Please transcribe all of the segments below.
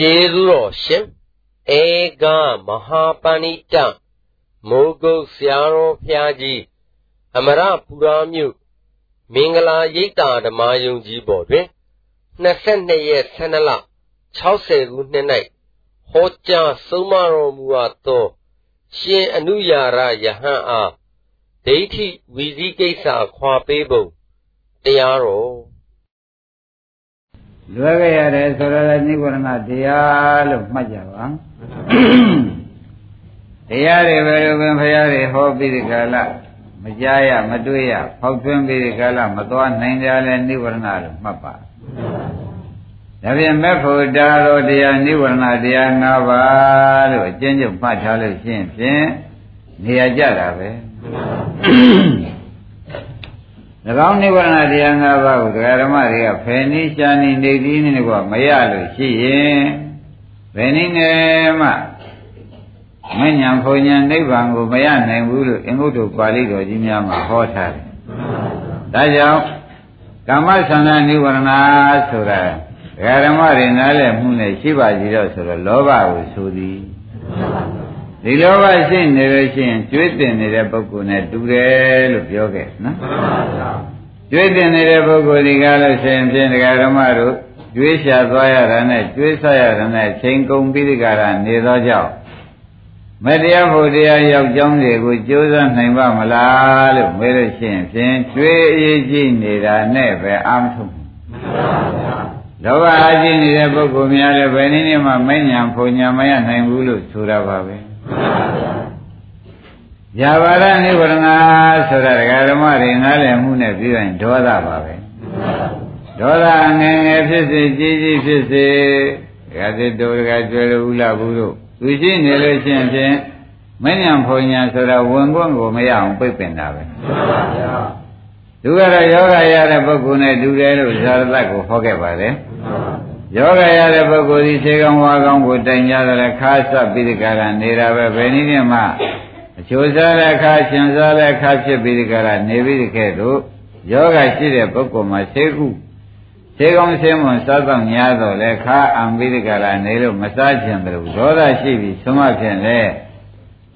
ကျေးဇူးတော်ရှင်ဧကမဟာပဏိတမိုးကုတ်ဆရာတော်ဖျားကြီးအမရပူရာမြို့မင်္ဂလာရိပ်သာဓမ္မယုံကြီးပေါ်တွင်22ရက်12လ60ခုနှစ်၌ဟောကြားဆုံးမတော်မူအပ်သောရှင်အနုရာရယဟန်အားဒိဋ္ဌိဝီစည်းကိစ္စခွာပေးပုံတရားတော် လွယ်ခဲ့ရတယ်ဆိုတော့နိဗ္ဗာန်တရားလို့မှတ်ကြပါတရားတွေပဲလို့ပင်ဖရာတွေဟောပြီးဒီကလာမကြားရမတွေ့ရဖောက်ထွင်းပြီးဒီကလာမသွားနိုင်ကြလဲနိဗ္ဗာန်လို့မှတ်ပါဒါပြန်မဲ့ဖို့တာတော်တရားနိဗ္ဗာန်တရား၅ပါးလို့အကျဉ်းချုပ်မှတ်ထားလို့ရှင်းဖြင့်နေရာကြတာပဲ၎ င်းနိဗ္ဗာန်တရား၅ပါးကိုဒကာဓမ္မတွေကဖယ်နည်းရှားနည်းနေသီးနည်းကမရလို့ရှိရင်ဘယ်နည်းနဲ့မှမဉ္ဇဉ်ဘုံဉဏ်နိဗ္ဗာန်ကိုမရနိုင်ဘူးလို့အင်္ဂုတ္တပါဠိတော်ကြီးများမှာဟောထားတယ်။ဒါကြောင့်ကာမသန္တာနိဗ္ဗာန်ဆိုတာဒကာဓမ္မတွေနားလည်မှုနဲ့ရှိပါကြတော့ဆိုတော့လောဘကိုဆိုသည် ဒီလောဘရှိနေလို့ရှိရင်ကျွေးတင်နေတဲ့ပုဂ္ဂိုလ်နဲ့တူတယ်လို့ပြောခဲ့နော်ကျွေးတင်နေတဲ့ပုဂ္ဂိုလ်ဒီကားလို့ရှိရင်ဖြင့်ဒကာဓမ္မတို့ကျွေးရှာသွားရတာနဲ့ကျွေးဆရတာနဲ့ချိန်ကုန်ပြီးဒီကာရနေသောကြောင့်မတရားဖို့တရားရောက်ကြောင်းတွေကိုကြိုးစားနိုင်ပါမလားလို့မေးလို့ရှိရင်ဖြင့်ကျွေးအရေးကြီးနေတာနဲ့ပဲအာမထုတ်လောဘအားကြီးနေတဲ့ပုဂ္ဂိုလ်များလည်းဘယ်နည်းနဲ့မှမဉ္ဇဉ်ဖုန်ညာမရနိုင်ဘူးလို့ဆိုတာပါပဲ။ ယာဘာရနိဗ္ဗာန်ဆိုတာဒကာဓမ္မတွေနားလည်မှုနဲ့ပြီးရင်ဒေါသပါပဲ။ဒေါသငယ်ငယ်ဖြစ်စေကြီးကြီးဖြစ်စေဒကာသစ်တို့ဒကာကျွဲလို့ဥလာဘူးတို့သူရှိနေလို့ရှိရင်ဖြင့်မဉ္ဇဉ်ဖုန်ညာဆိုတာဝင်ခွင့်ကိုမရအောင်ပိတ်ပင်တာပဲ။သူကတော့ယောဂရတဲ့ပုဂ္ဂိုလ်နဲ့တူတယ်လို့ဇာရတကိုဟောခဲ့ပါတယ်။ ယောဂရတဲ့ပုဂ္ဂိုလ်ဒီခြေကောင်းဝါကောင်းကိုတိုင်ကြတယ်ခါစပ်ပြီးဒီကရနေတာပဲဘယ်နည်းနဲ့မှအချိုးစားတဲ့ခါရှင်စားတဲ့ခါဖြစ်ပြီးဒီကရနေပြီးဒီခဲ့တို့ယောဂရှိတဲ့ပုဂ္ဂိုလ်မှာခြေခုခြေကောင်းဆင်းမွန်စားတော့များတော့လေခါအံပြီးဒီကရနေလို့မစားခြင်းတယ်ဒေါသရှိပြီးသမဖြင့်လေ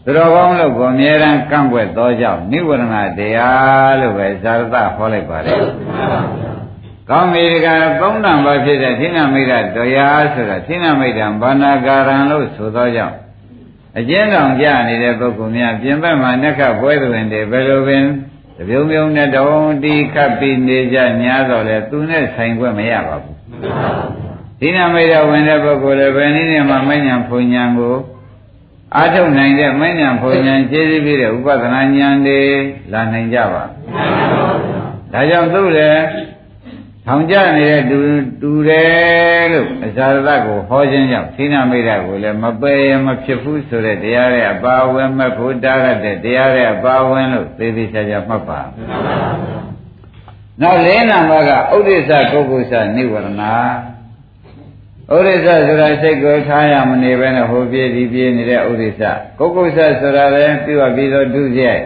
သူတော်ကောင်းလို့ကိုအမြဲတမ်းကန့်ွက်သောကြောင့်နိဝရဏတရားလို့ပဲဇာရတဟောလိုက်ပါတယ် ကောင်းပြီကသုံးတန်ပါဖြစ်တဲ့သင်္နမိတ်တရားဆိုတာသင်္နမိတ်ဘာနာကာရံလို့ဆိုသောကြောင့်အကျဉ်းဆောင်ကြနေတဲ့ပုဂ္ဂိုလ်များပြင်ပမှာနက္ခပွဲသွင်းတယ်ဘယ်လိုပင်တပြုံပြုံနဲ့တုံးတီခတ်ပြီးနေကြညာတော့လေသူနဲ့ဆိုင်ခွင့်မရပါဘူးသင်္နမိတ်ဝင်တဲ့ပုဂ္ဂိုလ်လည်းဘယ်နည်းနဲ့မှမဉ္ဇဉ်ဖုန်ဉဏ်ကိုအာထုတ်နိုင်တဲ့မဉ္ဇဉ်ဖုန်ဉဏ်ခြေစည်းပြီးတဲ့ဥပဒနာဉာဏ်တွေလာနိုင်ကြပါဒါကြောင့်သူလည်း ထောင်ကြနေတဲ့တူတူတယ်လို့အဇာရတကိုဟောခြင်းကြောင့်သိနာမိတ်ကိုလည်းမပယ်ရမဖြစ်ဘူးဆိုတဲ့တရားရဲ့အပါဝင်မဲ့ဖို့တားရတဲ့တရားရဲ့အပါဝင်လို့သေသေးချာချာမှတ်ပါနောက်လေးနာမကဥဒိစ္စကုက္ကုစ္စနိဝရဏဥဒိစ္စဆိုတာစိတ်ကိုထားရမနေပဲနဲ့ဟိုပြေးဒီပြေးနေတဲ့ဥဒိစ္စကုက္ကုစ္စဆိုတာလည်းပြီးတော့ပြီးတော့ဒုစရိုက်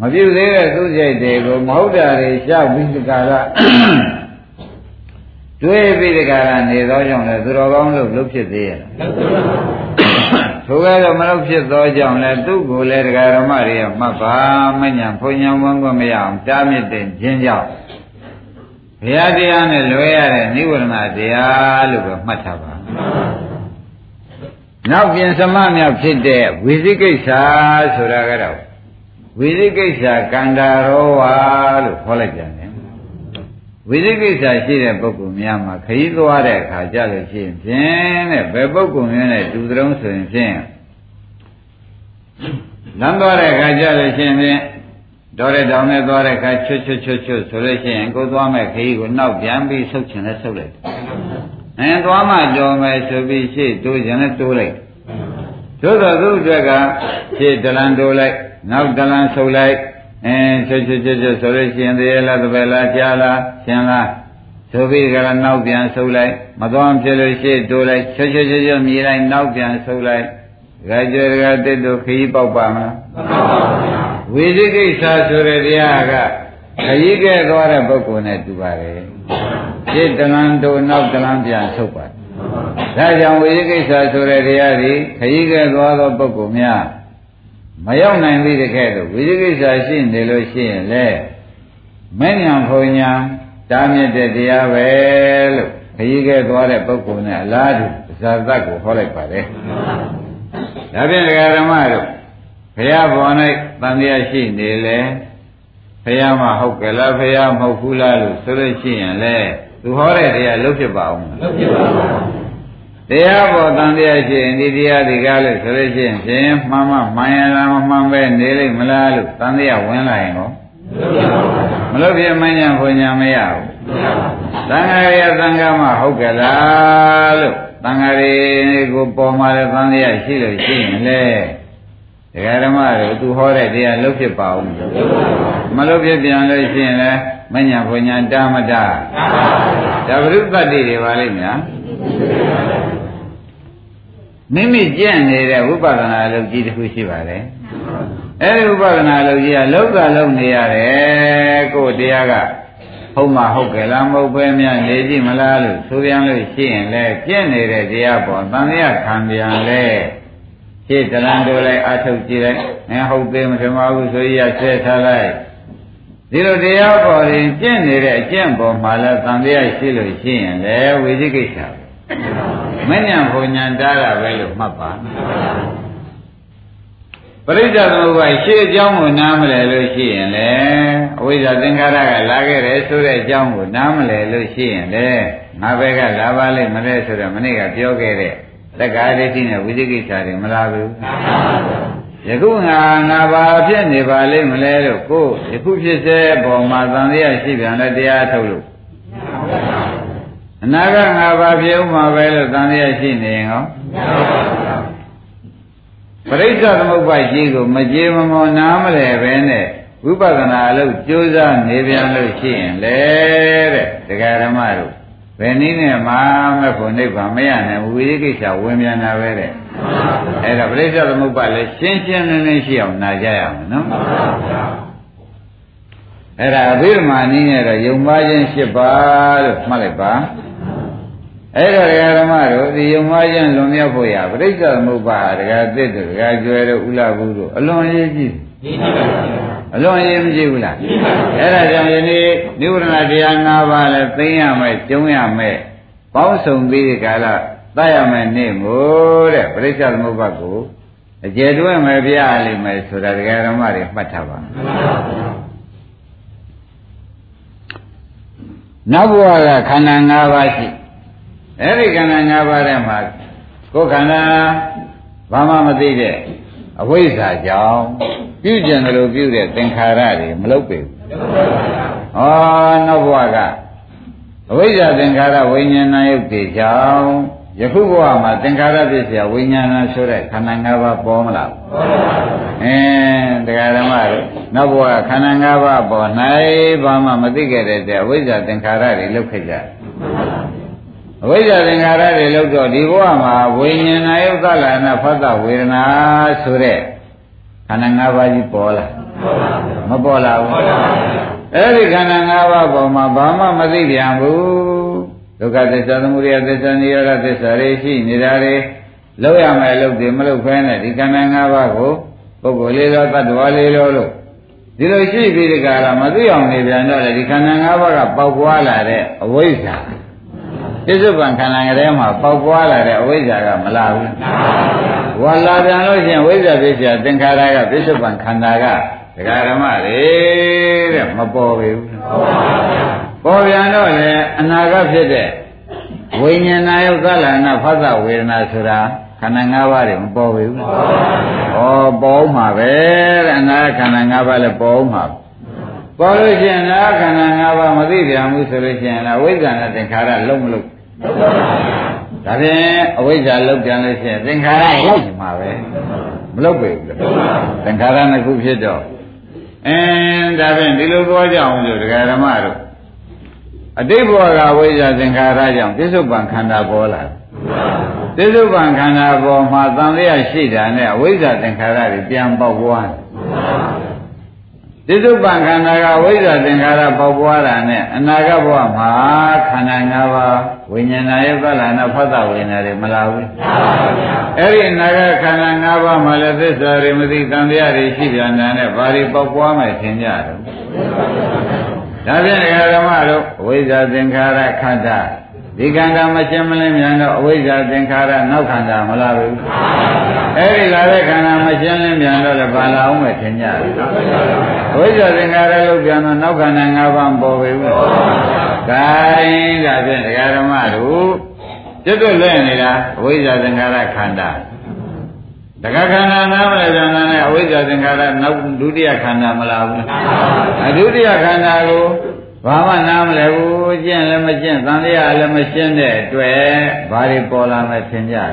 မပြုတ်သေးတဲ့သူ့စိတ်တွေကိုမဟုတ်တာတွေရှောက်ပြီးဒီကရတွေးပြီးဒီကရနေသောကြောင့်လည်းသူတော်ကောင်းလို့လုပ်ဖြစ်သေးရဲ့ထိုကဲ့တော့မလုပ်ဖြစ်သောကြောင့်လည်းသူ့ကိုလည်းတရားဓမ္မတွေကမှတ်ပါမညာဘုံညာဝန်းကမရအောင်တားမြစ်တဲ့ခြင်းကြောင့်ဘုရားတရားနဲ့လွယ်ရတဲ့နိဝရဏတရားလို့ပဲမှတ်ထားပါနောက်ပြင်သမမြောက်ဖြစ်တဲ့ဝိသိကိစ္စဆိုတာကတော့ ဝိသိကိစ္စကန္တာရောဝါလို့ခေါ်လိုက်ကြတယ်ဝိသိကိစ္စရှိတဲ့ပုဂ္ဂိုလ်များမှာခရီးသွားတဲ့အခါကြလို့ရှိရင်ဖြင့်တဲ့ဘယ်ပုဂ္ဂိုလ်မျိုးနဲ့တူတုံးဆိုရင်ဖြင့်လမ်းသွားတဲ့အခါကြလို့ရှိရင်ဖြင့်တော်တဲ့တောင်နဲ့သွားတဲ့အခါချွတ်ချွတ်ချွတ်ချွတ်ဆိုလို့ရှိရင်ကိုသွားမဲ့ခရီးကိုနောက်ပြန်ပြီးဆုတ်ချင်လဲဆုတ်လိုက်။အဲသွားမှကြော်မယ်ဆိုပြီးရှေ့တိုးချင်လဲတိုးလိုက်။သို့တော်သူ့အတွက်ကရှေ့တလန်တိုးလိုက် နောက်တလန်းဆုပ်လိုက်အင်းချွတ်ချွတ်ချွတ်ချွတ်ဆိုလို့ရှိရင်သေးလားတပည့်လားကြားလားရှင်လားဆိုပြီးကြတော့နောက်ပြန်ဆုပ်လိုက်မသွားဖြစ်လို့ရှိတိုးလိုက်ချွတ်ချွတ်ချွတ်ချွတ်မြည်လိုက်နောက်ပြန်ဆုပ်လိုက်ကြကြရကတစ်တို့ခရီးပေါက်ပါမလားဝိသိကိစ္စဆိုတဲ့တရားကခရီးကဲသွားတဲ့ပုဂ္ဂိုလ်နဲ့တူပါတယ်ရှင်းတလန်းတို့နောက်တလန်းပြန်ဆုပ်ပါဒါကြောင့်ဝိသိကိစ္စဆိုတဲ့တရားဒီခရီးကဲသွားသောပုဂ္ဂိုလ်များ မရောက်နိုင်သေးတဲ့ကဲ့သို့ဝိသိကိစ္စရှိနေလို့ရှိရင်လေမဉ္ဇဉ်ဖုန်ညာတားမြစ်တဲ့တရားပဲလို့ခရီးကဲသွားတဲ့ပုဂ္ဂိုလ်နဲ့အလားတူဇာတ်ကိုဟောလိုက်ပါတယ်။ဒါဖြင့်ဒကာဓမ္မတို့ဘုရားဘော၌တန်တရားရှိနေလေဘုရားမဟုတ်ကြလားဘုရားမဟုတ်ဘူးလားလို့ဆိုလို့ရှိရင်လေသူဟောတဲ့တရားလုံးဖြစ်ပါအောင်မလားလုံးဖြစ်ပါဘူး တရားပေါ်တန်တရားရှိရင်ဒီတရားဒီကားလို့ဆိုလို့ရှိရင်ဖြင့်မှန်မှမှန်ရလားမမှန်ပဲနေလိမ့်မလားလို့တန်တရားဝင်လာရင်ကောမလို့ပြမညာဘုံညာမရဘူးသံဃာရသံဃာမဟုတ်ကြလားလို့သံဃာတွေကိုပေါ်มาတဲ့သံတရားရှိလို့ရှိရင်လေဒကာဓမ္မတို့သူဟောတဲ့တရားလုံးဖြစ်ပါဦးမလို့ဖြစ်ပြန်လို့ရှိရင်လေမညာဘုံညာတာမတာဒါဘုရုပတ္တိတွေပါလိမ့်များ မိမိကြင့်နေတဲ့ဝိပဿနာအလုပ်ကြီးတစ်ခုရှိပါတယ်အဲဒီဝိပဿနာအလုပ်ကြီးကလောကလုံးနေရတယ်ကိုယ်တရားကဟုတ်မှဟုတ်ကြလားမဟုတ်ပဲများနေကြည့်မလားလို့ဆိုပြန်လို့ရှိရင်လေကြင့်နေတဲ့တရားပေါ်တန်မြတ်ခံပြန်လေရှင်းတလန်တို့လိုက်အထုတ်ကြည့်လိုက်ငါဟုတ်သေးမထမဘူးဆိုရဆဲထားလိုက်ဒီလိုတရားပေါ်ရင်ကျင့်နေတဲ့အကျင့်ပေါ်မှာလည်းသံတရားရှိလို့ရှိရင်လည်းဝိသိကိစ္စ မဉ္ဇဉ်ဘုံညာတားတာပဲလို့မှတ်ပါပရိစ္ဆေသမုပ္ပါရှေ့အကြောင်းကိုနားမလည်လို့ရှိရင်လေအဝိဇ္ဇာသင်္ခါရကလာခဲ့တယ်ဆိုတဲ့အကြောင်းကိုနားမလည်လို့ရှိရင်လေငါဘက်ကလာပါလိမ့်မလဲဆိုတော့မနေ့ကပြောခဲ့တဲ့သက္ကာဒိဋ္ဌိနဲ့ဝိသိကိစ္စတွေမလာဘူးယခုငါငါဘာဖြစ်နေပါလိမ့်မလဲလို့ကိုယခုဖြစ်စေပေါ်မှာသံဃာရှိပြန်လဲတရားထုတ်လို့ အနာကငါဘာဖြစ်ဥမှာပဲလို့သံဃာရှိနေရင်ဟောပရိစ္ဆသမုပ္ပါကြီးကိုမကြေမမောနားမလဲပဲနဲ့ဝိပဿနာအလုပ်ကြိုးစားနေပြန်လို့ရှိရင်လေတဲ့တရားဓမ္မတို့ဘယ်နည်းနဲ့မှမဖို့နိဗ္ဗာန်မရနိုင်ဘူးဝိသိကိစ္စဝင်ပြန်တာပဲတဲ့အဲ့ဒါပရိစ္ဆေသမုပ္ပါလည်းရှင်းရှင်းလင်းလင်းရှိအောင်နာကြရအောင်နော်အဲ့ဒါအဘိဓမ္မာနည်းနဲ့တော့ယုံပါခြင်း၈ပါးလို့မှတ်လိုက်ပါ အဲ့တော့ဓမ္မတို့ဒီယုံပါခြင်းလွန်မြောက်ဖို့ရပရိစ္ဆေသမုပ္ပါဒကာသစ်တို့ဒကာကျွဲတို့ဥလဘူးတို့အလွန်ရေးကြည့်အလွန်ရေးမကြည့်ဘူးလားအဲ့ဒါကြောင့်ယနေ့နိဝရဏတရား၅ပါးလဲသိရမယ်ကျုံရမယ်ပေါင်းစုံပြီးဒီကာလတတ်ရမယ်နေ့မို့တဲ့ပရိစ္ဆေသမုပ္ပါကိုအကျေတွဲမယ်ပြရလိမ့်မယ်ဆိုတာဒကာဓမ္မတွေမှတ်ထားပါနောက်ဘဝကခန္ဓာ၅ပါးရှိ အဲ့ဒီခန္ဓာ၅ပါးထဲမှာကိုယ်ခန္ဓာဘာမှမသိတဲ့အဝိဇ္ဇာကြောင့်ပြုကျင်တယ်လို့ပြုတဲ့သင်္ခါရတွေမလုပ်ပေဘူး။ဩနောက်ဘဝကအဝိဇ္ဇာသင်္ခါရဝိညာဏယုတ်တိကြောင့်ယခုဘဝမှာသင်္ခါရပြည့်စရာဝိညာဏဆိုတဲ့ခန္ဓာ၅ပါးပေါ်မလား။အင်းတရားဓမ္မတို့နောက်ဘဝခန္ဓာ၅ပါးပေါ်၌ဘာမှမသိခဲ့တဲ့အဝိဇ္ဇာသင်္ခါရတွေလုပ်ခဲ့ကြ။ အဝိဇ္ဇာသင်္ခါရတွေလုပ်တော့ဒီဘဝမှာဝိညာဏယုတ်သလနာဖတ်တဝေဒနာဆိုတဲ့ခန္ဓာ၅ပါးကြီးပေါ်လာမပေါ်လာဘူးအဲ့ဒီခန္ဓာ၅ပါးပေါ်မှာဘာမှမသိပြန်ဘူးဒုက္ခသစ္စာသမုဒယသစ္စာនិရောဓသစ္စာတွေရှိနေတာတွေလောက်ရမယ်လို့ဒီမလုပ်ဖဲနဲ့ဒီခန္ဓာ၅ပါးကိုပုဂ္ဂိုလ်လေးရောတ attva လေးရောလို့ဒီလိုရှိပြီးဒီကရမသိအောင်နေပြန်တော့လေဒီခန္ဓာ၅ပါးကပေါက်ပွားလာတဲ့အဝိဇ္ဇာ ပြစ္ဆုတ်ပံခန္ဓာငရဲမှာပေါက်ပွားလာတဲ့အဝိဇ္ဇာကမလာဘူးဝါလာပြန်လို့ရှိရင်ဝိဇ္ဇာပြစ္ဆာသင်္ခါရကပြစ္ဆုတ်ပံခန္ဓာကဒကာဓမ္မတွေတဲ့မပေါ်ပေဘူးပေါ်ပြန်တော့လေအနာကဖြစ်တဲ့ဝိညာဏယုတ်သလနာဖသဝေဒနာဆိုတာခန္ဓာ၅ပါးတွေမပေါ်ပေဘူး။ဩပေါ်မှာပဲတဲ့အနာခန္ဓာ၅ပါးလည်းပေါ်မှာပေါ်လို့ရှိရင်လားခန္ဓာ၅ပါးမသိပြန်ဘူးဆိုလို့ရှိရင်လားဝိဇ္ဇာနဲ့သင်္ခါရလုံးမလို့ ဒါဖြင့်အဝိဇ္ဇာလုံးပြန်လို့ရှိရင်သင်္ခါရလောက်ရှိမှာပဲမလောက်ပဲဘူးသင်္ခါရနှစ်ခုဖြစ်တော့အင်းဒါဖြင့်ဒီလိုပြောကြအောင်လို့ဒကာဓမ္မတို့အတိတ်ဘဝကဝိဇ္ဇာသင်္ခါရကြောင့်ပြစ္ဆုတ်ပံခန္ဓာပေါ်လာပြစ္ဆုတ်ပံခန္ဓာပေါ်မှာတန်လျာရှိတာနဲ့အဝိဇ္ဇာသင်္ခါရတွေပြန်ပေါက်သွားတယ် ပြစ္ဆုတ်ပံခန္ဓာကဝိဇ္ဇာသင်္ခါရပေါက်ပွားတာနဲ့အနာဂတ်ဘဝမှာခန္ဓာ၅ပါးဝိညာဏရဲ့ပလနာဖတ်တာဝိညာဉ်တွေမလာဘူးမှန်ပါဗျာအဲ့ဒီအနာဂတ်ခန္ဓာ၅ပါးမှာလည်းသစ္စာတွေမသိတန်တရားတွေရှိပြန်တယ်နဲ့ဘာတွေပေါက်ပွားမယ်ထင်ကြတယ်ဒါဖြင့်ဓမ္မတို့ဝိဇ္ဇာသင်္ခါရခန္ဓာဒီခန္ဓာမရှင်းမလင်းမြန်တော့အဝိဇ္ဇာသင်္ခါရနောက်ခန္ဓာမလာဘူးအဲ့ဒီလာတဲ့ခန္ဓာမ ရှင်းလင်းမြန်တော့လည်းဘာလာအောင်ပဲထင်ကြတယ်အဝိဇ္ဇာသင်္ခါရလို့ပြန်တော့နောက်ခန္ဓာ၅ပါးပေါ်ပြီဘူးဂိုင်းဒါဖြင့်ဒကာဓမ္မတို့ကျွတ်တွလဲနေတာအဝိဇ္ဇာသင်္ခါရခန္ဓာတခါခန္ဓာနာမလည်းပြန်လာနဲ့အဝိဇ္ဇာသင်္ခါရနောက်ဒုတိယခန္ဓာမလာဘူးအဒုတိယခန္ဓာကို ဘာမှနားမလဲဘူးကျင့်လည်းမကျင့်သံဃာလည်းမရှင်းတဲ့အတွက်ဘာတွေပေါ်လာမှထင်ကြတယ်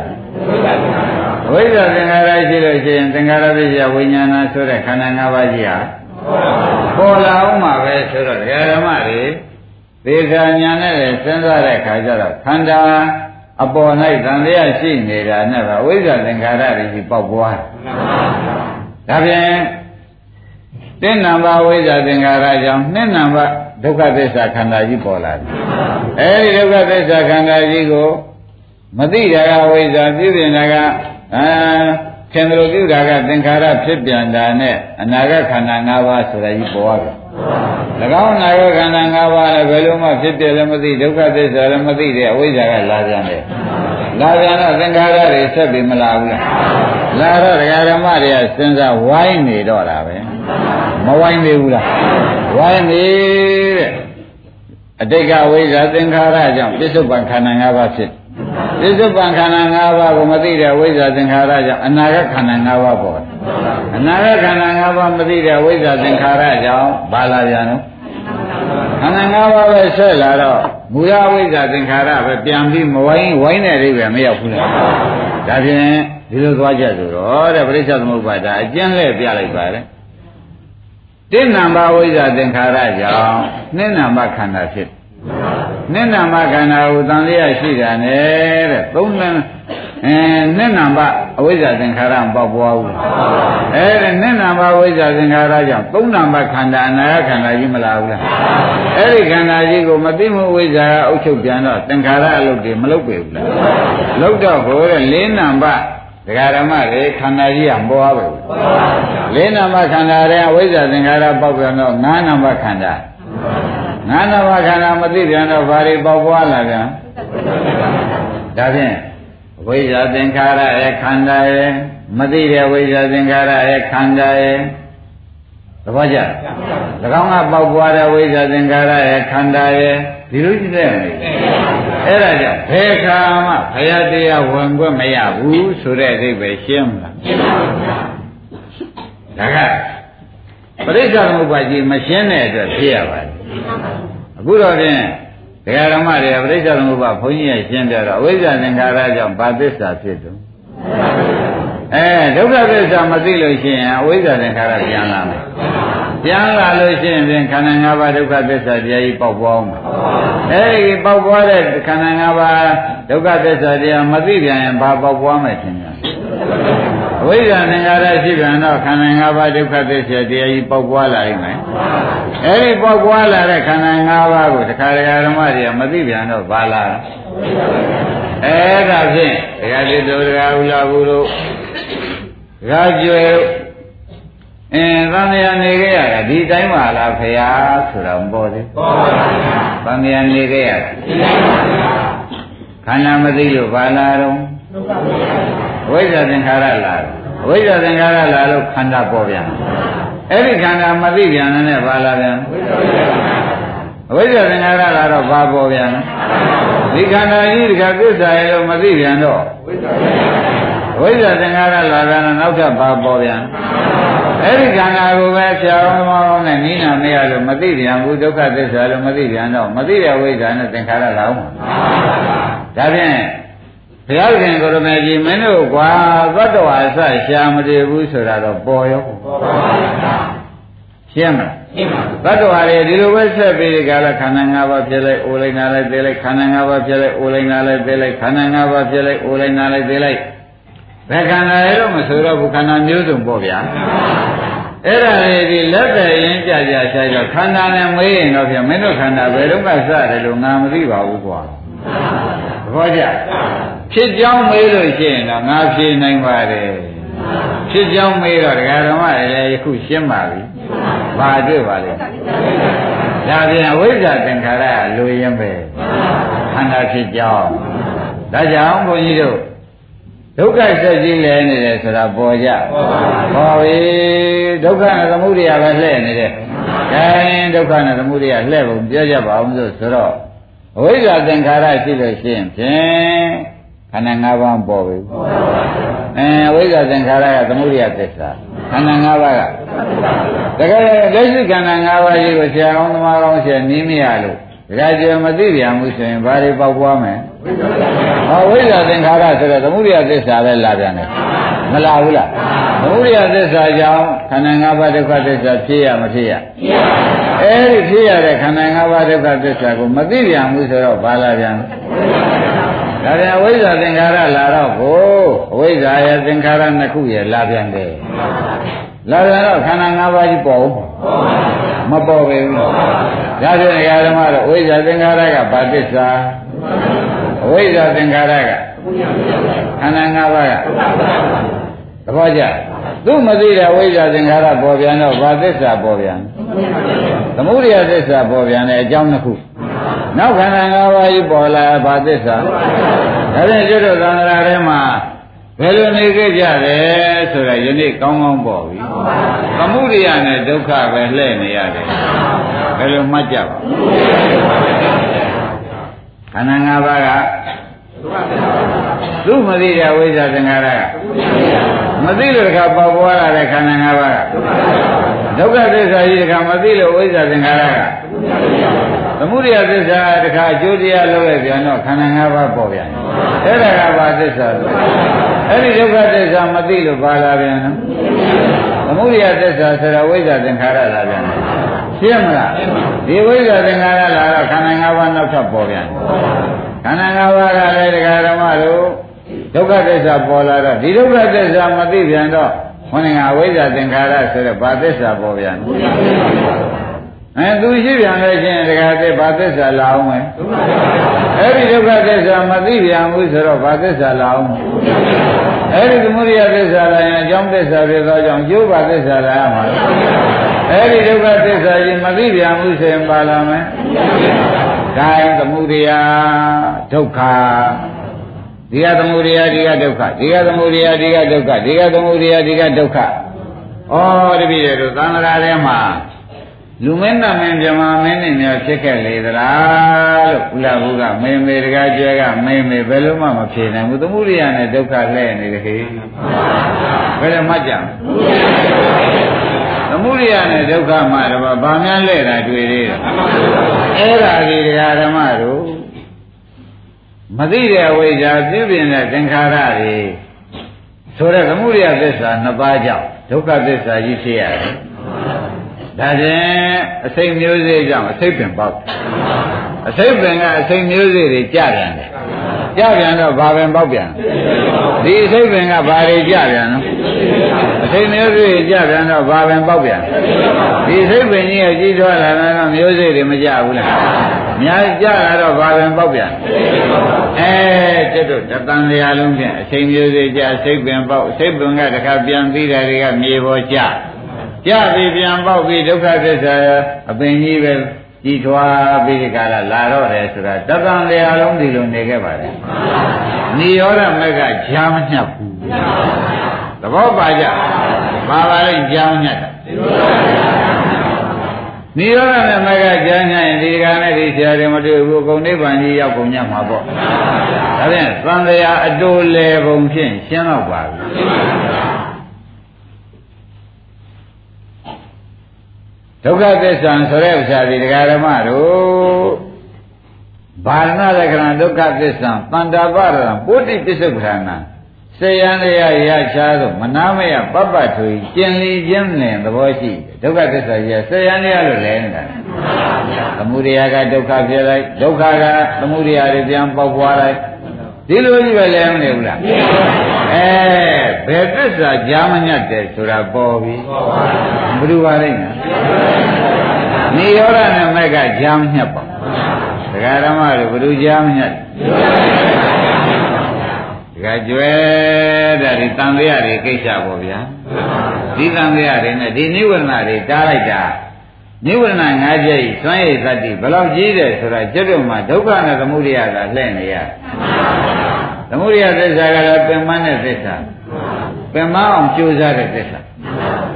ဝိဇ္ဇာသင်္ခါရရှိလို့ရှိရင်သင်္ခါရပစ္စယဝိညာဏဆိုတဲ့ခန္ဓာ၅ပါးကြီးဟာပေါ်လာအောင်မှာပဲဆိုတော့ဓမ္မတွေသေချာညာနဲ့စဉ်းစားတဲ့ခါကျတော့ခန္ဓာအပေါ်၌သံဃာရှိနေတာနဲ့ပဲဝိဇ္ဇာသင်္ခါရတွေကြီးပေါက်ပွားဒါဖြင့်တင်းနံပါဝိဇ္ဇာသင်္ခါရကြောင့်နှစ်နံပါ ဒုက္ခသစ္စာခန္ဓာကြီးပေါ်လာတယ်အဲဒီဒုက္ခသစ္စာခန္ဓာကြီးကိုမသိတာကဝိဇ္ဇာပြည့်ပြင်တာကအာခင်ဗျာပြုတာကသင်္ခါရဖြစ်ပြန်တာနဲ့အနာဂတ်ခန္ဓာ၅ပါးဆိုတာကြီးပေါ်ရတယ်၎င်းအနာဂတ်ခန္ဓာ၅ပါးလည်းဘယ်လိုမှဖြစ်ပြလည်းမသိဒုက္ခသစ္စာလည်းမသိတဲ့အဝိဇ္ဇာကလာပြန်တယ်လာပြန်တော့သင်္ခါရတွေဆက်ပြီးမလာဘူးလားလာတော့ဒကာဓမ္မတွေကစဉ်းစားဝိုင်းနေတော့တာပဲ မဝိုင်းသေးဘူးလားဝိုင်းနေတဲ့အတိတ်ကဝိဇ္ဇာသင်္ခါရကြောင့်ပြစ္ဆုတ်ပံခန္ဓာ၅ပါးဖြစ်ပြစ္ဆုတ်ပံခန္ဓာ၅ပါးကိုမသိတဲ့ဝိဇ္ဇာသင်္ခါရကြောင့်အနာဂတ်ခန္ဓာ၅ပါးပေါ်တယ်အနာဂတ်ခန္ဓာ၅ပါးမသိတဲ့ဝိဇ္ဇာသင်္ခါရကြောင့်ဘာလာပြန်တော့ခန္ဓာ၅ပါးပဲဆက်လာတော့မူလဝိဇ္ဇာသင်္ခါရပဲပြန်ပြီးမဝိုင်းဝိုင်းတဲ့အိဗယ်မရောက်ဘူးလားဒါဖြင့်ဒီလိုသွားကြဆိုတော့တဲ့ပရိစ္ဆေသမုပ္ပါဒအကျဉ်းလဲပြလိုက်ပါတယ် တင်းနံပါဝိဇ္ဇာသင်္ခါရကြောင့်နှစ်နံပါခန္ဓာဖြစ်နှစ်နံပါခန္ဓာကိုတန်လျက်ရှိတာနဲ့တဲ့သုံးနံအဲနှစ်နံပါအဝိဇ္ဇာသင်္ခါရမပေါက်ပွားဘူးအဲတဲ့နှစ်နံပါဝိဇ္ဇာသင်္ခါရကြောင့်သုံးနံပါခန္ဓာအနာခန္ဓာကြီးမလာဘူးလားအဲ့ဒီခန္ဓာကြီးကိုမသိမှုဝိဇ္ဇာကအုပ်ချုပ်ပြန်တော့သင်္ခါရအလုပ်တွေမလုပ်ပေဘူးလားလုပ်တော့ဘိုးတဲ့လေးနံပါ ဒကာဓမ္မတွေခန္ဓာကြီးကမပေါ်ပါဘူးလေးနံပါတ်ခန္ဓာတွေအဝိဇ္ဇာသင်္ခါရပေါက်ပြန်တော့ငါးနံပါတ်ခန္ဓာငါးနံပါတ်ခန္ဓာမသိပြန်တော့ဘာတွေပေါက်ပွားလာပြန်ဒါဖြင့်ဝိဇ္ဇာသင်္ခါရရဲ့ခန္ဓာရဲ့မသိတဲ့ဝိဇ္ဇာသင်္ခါရရဲ့ခန္ဓာရဲ့သဘောကျ၎င်းကပေါက်ပွားတဲ့ဝိဇ္ဇာသင်္ခါရရဲ့ခန္ဓာရဲ့ဒီလိုကြည့်တဲ့မယ် အဲ့ဒါကြောင့်ဘယ်ခါမှဘုရားတရားဝင်ခွင့်မရဘူးဆိုတဲ့အဓိပ္ပာယ်ရှင်းမလားရှင်းပါဗျာဒါကပရိစ္ဆေသမုပ္ပါကြီးမရှင်းတဲ့အတွက်ဖြစ်ရပါတယ်အခုတော့ဖြင့်ဒကာဓမ္မတွေပရိစ္ဆေသမုပ္ပါဘုန်းကြီးရဲ့ရှင်းပြတော့အဝိဇ္ဇာသင်္ခါရကြောင့်ဘာသစ္စာဖြစ်တုံးအဲဒုက္ခသစ္စာမသိလို့ရှိရင်အဝိဇ္ဇာသင်္ခါရပြန်လာမယ် ပြန်လာလို့ရှိရင်ဖြင့်ခန္ဓာ၅ပါးဒုက္ခသစ္စာတရားကြီးပေါက်ပွားအောင်အဲဒီပေါက်ပွားတဲ့ခန္ဓာ၅ပါးဒုက္ခသစ္စာတရားမသိပြန်ရင်ဘာပေါက်ပွားမယ်ထင်ကြအဝိဇ္ဇာသင်္ခါရရှိပြန်တော့ခန္ဓာ၅ပါးဒုက္ခသစ္စာတရားကြီးပေါက်ပွားလာနိုင်မယ်အဲဒီပေါက်ပွားလာတဲ့ခန္ဓာ၅ပါးကိုတခါတခါဓမ္မတွေကမသိပြန်တော့ဘာလာအဲဒါဖြင့်ဒကာတိတို့ဒကာဥလာဘူးတို့ဒကာကျွယ် အင်းသံဃာနေခဲ့ရတာဒီတိုင်းပါလားဖရာဆိုတော့မပေါ်သေးပေါ်ပါဗျာသံဃာနေခဲ့ရတာဒီတိုင်းပါဗျာခန္ဓာမသိလို့ဘာလာတော့ဝိဇ္ဇာသင်္ခါရလာဝိဇ္ဇာသင်္ခါရလာလို့ခန္ဓာပေါ်ပြန်အဲ့ဒီခန္ဓာမသိပြန်တဲ့ဘာလာပြန်ဝိဇ္ဇာသင်္ခါရလာတော့ဘာပေါ်ပြန်ဒီခန္ဓာကြီးဒီကသစ္စာရဲ့လို့မသိပြန်တော့ဝိဇ္ဇာသင်္ခါရလာပြန်တော့နောက်ထပ်ဘာပေါ်ပြန် အဲ့ဒီခန္ဓာကိုပဲဆရာတော်မောင်းနဲ့နိနာမရလို့မသိပြန်ဘူးဒုက္ခသစ္စာလို့မသိပြန်တော့မသိတဲ့ဝိဇ္ဇာနဲ့သင်္ခါရလာအောင်ဒါဖြင့်ဘုရားရှင်ကိုရမေကြီးမင်းတို့ကွာသတ္တဝါအစရှာမတည်ဘူးဆိုတာတော့ပေါ်ရောပေါ်ပါပါရှင်းမလားရှင်းပါသတ္တဝါတွေဒီလိုပဲဆက်ပြီးဒီကလာခန္ဓာ၅ပါးဖြစ်လိုက်အိုလိုက်နာလိုက်သေးလိုက်ခန္ဓာ၅ပါးဖြစ်လိုက်အိုလိုက်နာလိုက်သေးလိုက်ခန္ဓာ၅ပါးဖြစ်လိုက်အိုလိုက်နာလိုက်သေးလိုက် ဘယ်ခန္ဓာရဲ့တော့မဆိုတော့ဘူးခန္ဓာမျိုးစုံပေါ့ဗျာအဲ့ဒါလေးဒီလက်သက်ရင်ကြကြဆိုင်တော့ခန္ဓာနဲ့မေးရင်တော့ဖြင့်မင်းတို့ခန္ဓာဘယ်တော့မှစတယ်လို့ငါမသိပါဘူးကွာသဘောကျဖြစ်ကြောင်းမေးလို့ရှိရင်တော့ငါဖြေနိုင်ပါတယ်ဖြစ်ကြောင်းမေးတော့ဒကာဓမ္မတွေလည်းယခုရှင်းပါပြီဘာတွေ့ပါလဲဒါပြန်အဝိဇ္ဇာသင်္ခါရကလူရင်ပဲခန္ဓာဖြစ်ကြောင်းဒါကြောင့်ဘုန်းကြီးတို့ ဒုက္ခဆက်ကြီးလဲနေတယ်ဆိုတာပေါ်ကြပေါ်ပြီဒုက္ခနဲ့သမုဒိယပဲလှည့်နေတယ်ဒါရင်ဒုက္ခနဲ့သမုဒိယလှည့်ပုံပြောကြပါအောင်ဆိုဆိုတော့အဝိဇ္ဇာသင်္ခါရရှိလို့ရှိရင်ဖြင့်ခန္ဓာ၅ပါးပေါ်ပြီအဲအဝိဇ္ဇာသင်္ခါရကသမုဒိယသစ္စာခန္ဓာ၅ပါးကတကယ်လက်ရှိခန္ဓာ၅ပါးကြီးကိုဆရာကောင်းသမားကောင်းဆရာနည်းမရလို့ ဒါကြမသိပြန်ဘူးဆိုရင်ဘာတွေပေါက်ပွားမယ်။ဟောဝိဇ္ဇာသင်္ခါရဆိုတော့သမုဒိယသစ္စာပဲလာပြန်တယ်။မလာဘူးလား။သမုဒိယသစ္စာကြောင့်ခန္ဓာ၅ပါးဒုက္ခသစ္စာဖြစ်ရမဖြစ်ရ။ဖြစ်ရပါဘူး။အဲဒီဖြစ်ရတဲ့ခန္ဓာ၅ပါးဒုက္ခသစ္စာကိုမသိပြန်ဘူးဆိုတော့ဘာလာပြန်လဲ။ဒါပြန်အဝိဇ္ဇာသင်္ခါရလာတော့ကိုအဝိဇ္ဇာရဲ့သင်္ခါရနှစ်ခုရဲ့လာပြန်တယ်။ လာပြန်တော့ခန္ဓာ၅ပါးကြီးပေါ်ဦးမပေါ်ပဲဘူးဒါဖြင့်ဓမ္မတော့ဝိဇ္ဇာသင်္ခါရကဘာသစ္စာအဝိဇ္ဇာသင်္ခါရကခန္ဓာ၅ပါးကသဘောကျသူမသိတဲ့ဝိဇ္ဇာသင်္ခါရပေါ်ပြန်တော့ဘာသစ္စာပေါ်ပြန်သမုဒိယသစ္စာပေါ်ပြန်တဲ့အကြောင်းတစ်ခုနောက်ခန္ဓာ၅ပါးကြီးပေါ်လာဘာသစ္စာဒါဖြင့်ကျွတ်တို့သံဃာထဲမှာ ဘယ်လိုနေခဲ့ကြတယ်ဆိုတာယနေ့ကောင်းကောင်းပေါ်ပြီ။သမုဒိယနဲ့ဒုက္ခပဲလှည့်နေရတယ်။ဘယ်လိုမှတ်ကြပါခန္ဓာ၅ပါးကသူမသိတဲ့ဝိဇ္ဇာသင်္ခါရကမသိလို့တခါပေါပွားလာတဲ့ခန္ဓာ၅ပါးကဒုက္ခသစ္စာကြီးတခါမသိလို့ဝိဇ္ဇာသင်္ခါရက သမုဒိယသစ္စာတခါအကျိုးတရားလုပ်လိုက်ပြန်တော့ခန္ဓာ၅ပါးပေါ်ပြန်တယ်အဲ့ဒါကဘာသစ္စာလဲအဲ့ဒီဒုက္ခသစ္စာမသိလို့ပါလာပြန်နော်သမုဒိယသစ္စာဆိုတာဝိဇ္ဇာသင်္ခါရလာပြန်တယ်ရှင်းမလားဒီဝိဇ္ဇာသင်္ခါရလာတော့ခန္ဓာ၅ပါးနောက်ထပ်ပေါ်ပြန်ခန္ဓာ၅ပါးကလည်းတရားဓမ္မတို့ဒုက္ခသစ္စာပေါ်လာတော့ဒီဒုက္ခသစ္စာမသိပြန်တော့ခொနည်းကဝိဇ္ဇာသင်္ခါရဆိုတော့ဘာသစ္စာပေါ်ပြန် အဲသူရှိပြန်လို့ချင်းတရားသစ္ဘာသစ္စာလာအောင်မယ်အဲ့ဒီဒုက္ခသစ္စာမသိပြန်ဘူးဆိုတော့ဘာသစ္စာလာအောင်အဲ့ဒီသမုဒိယသစ္စာလာရင်အကြောင်းသစ္စာဖြစ်သောကြောင့်ကျိုးပါသစ္စာလာရမှာအဲ့ဒီဒုက္ခသစ္စာကြီးမသိပြန်ဘူးဆိုရင်ပါလာမယ်ဒါရင်သမုဒိယဒုက္ခဒီကသမုဒိယဒီကဒုက္ခဒီကသမုဒိယဒီကဒုက္ခဒီကသမုဒိယဒီကဒုက္ခဩတပည့်တွေသံဃာထဲမှာ လူမင်းနာမင်းမြမမင်းနဲ့များဖြစ်ခဲ့လေသလားလို့ဘုရားဘုရားမေမေတကားကျဲကမေမေဘယ်လိုမှမဖြေနိုင်ဘူးသမုဒိယနဲ့ဒုက္ခလှဲ့နေတယ်ခေဘယ်လိုမှကြသမုဒိယနဲ့ဒုက္ခမှတော့ဗာများလဲ့တာတွေ့သေးတယ်အဲ့ဒါကြီးတရားဓမ္မတို့မသိတဲ့ဝိဇ္ဇာပြုပြင်တဲ့သင်္ခါရတွေဆိုတဲ့သမုဒိယသစ္စာနှစ်ပါးကြောင့်ဒုက္ခသစ္စာကြီးဖြစ်ရတယ် ဒါဖြင့်အစိမ့်မျိုးစေ့ကြောင့်အစိမ့်ပင်ပေါက်အစိမ့်ပင်ကအစိမ့်မျိုးစေ့တွေကြပြန်တယ်ကြပြန်တော့ဘာပင်ပေါက်ပြန်ဒီအစိမ့်ပင်ကဘာတွေကြပြန်နော်အစိမ့်မျိုးစေ့ကြပြန်တော့ဘာပင်ပေါက်ပြန်ဒီအစိမ့်ပင်ကြီးကကြီးထွားလာတော့မျိုးစေ့တွေမကြဘူးလားများကြလာတော့ဘာပင်ပေါက်ပြန်အဲကျွတ်တို့တတန်လျာလုံးဖြင့်အစိမ့်မျိုးစေ့ကြအစိမ့်ပင်ပေါက်အစိမ့်ပင်ကတခါပြန်ပြီးတာတွေကမြေပေါ်ကျ ကြပြီပြန်ပေါက်ပြီးဒုက္ခသစ္စာအပင်ကြီးပဲကြည်ထွားပြီးဒီကလာလာတော့တယ်ဆိုတာတသံတရားလုံးဒီလိုနေခဲ့ပါတယ်နိရောဓမက်ကဂျာမညတ်ဘူးသဘောပါကြပါပါလိမ့်ဂျာမညတ်တာနိရောဓနဲ့မက်ကကြာညရင်ဒီကနေ့ဒီဆရာတွေမတွေ့ဘူးအကုန်နိဗ္ဗာန်ကြီးရောက်ကုန်ညမှာပေါ့ဒါဖြင့်သံဃာအတူလေပုံဖြင့်ရှင်းတော့ပါပြီ ဒုက္ခသစ္စာဆိုတဲ့ဥစ္စာဒီတရားဓမ္မတို့ဘာရဏလက္ခဏာဒုက္ခသစ္စာတန်တာပရံပုတ္တိပစ္စုပ္ပန္နစေယံရရချားသောမနာမယပပ္ပထွေကျင်လီခြင်းနဲ့သဘောရှိဒုက္ခသစ္စာကြီးစေယံရလို့လဲနေတာသမုဒယကဒုက္ခဖြစ်လိုက်ဒုက္ခကသမုဒယတွေပြန်ပေါက်ပွားလိုက် ဒီလိုကြီးပဲလဲမနေဘူးလားအဲဘယ်သစ္စာကြားမညတ်တယ်ဆိုတာပေါ်ပြီဘယ်လိုပါလိမ့်မယ်နိရောဓနဲ့မက်ကကြားမညတ်ပါဒကာဓမ္မတို့ဘယ်လိုကြားမညတ်ဒကာကျွဲတဲ့ဒီတန်တရားတွေကိစ္စပေါ့ဗျာဒီတန်တရားတွေနဲ့ဒီနိဝရဏတွေတားလိုက်တာ နိဝရဏ၅ချက်ဤသွမ်းရည်သတ္တိဘယ်လောက်ကြီးတယ်ဆိုတာကျွတ်တို့မှာဒုက္ခနဲ့သမုဒယကလှည့်နေရသမုဒယသစ္စာကတော့ပင်မတဲ့သစ္စာပင်မအောင်ကြိုးစားတဲ့သစ္စာ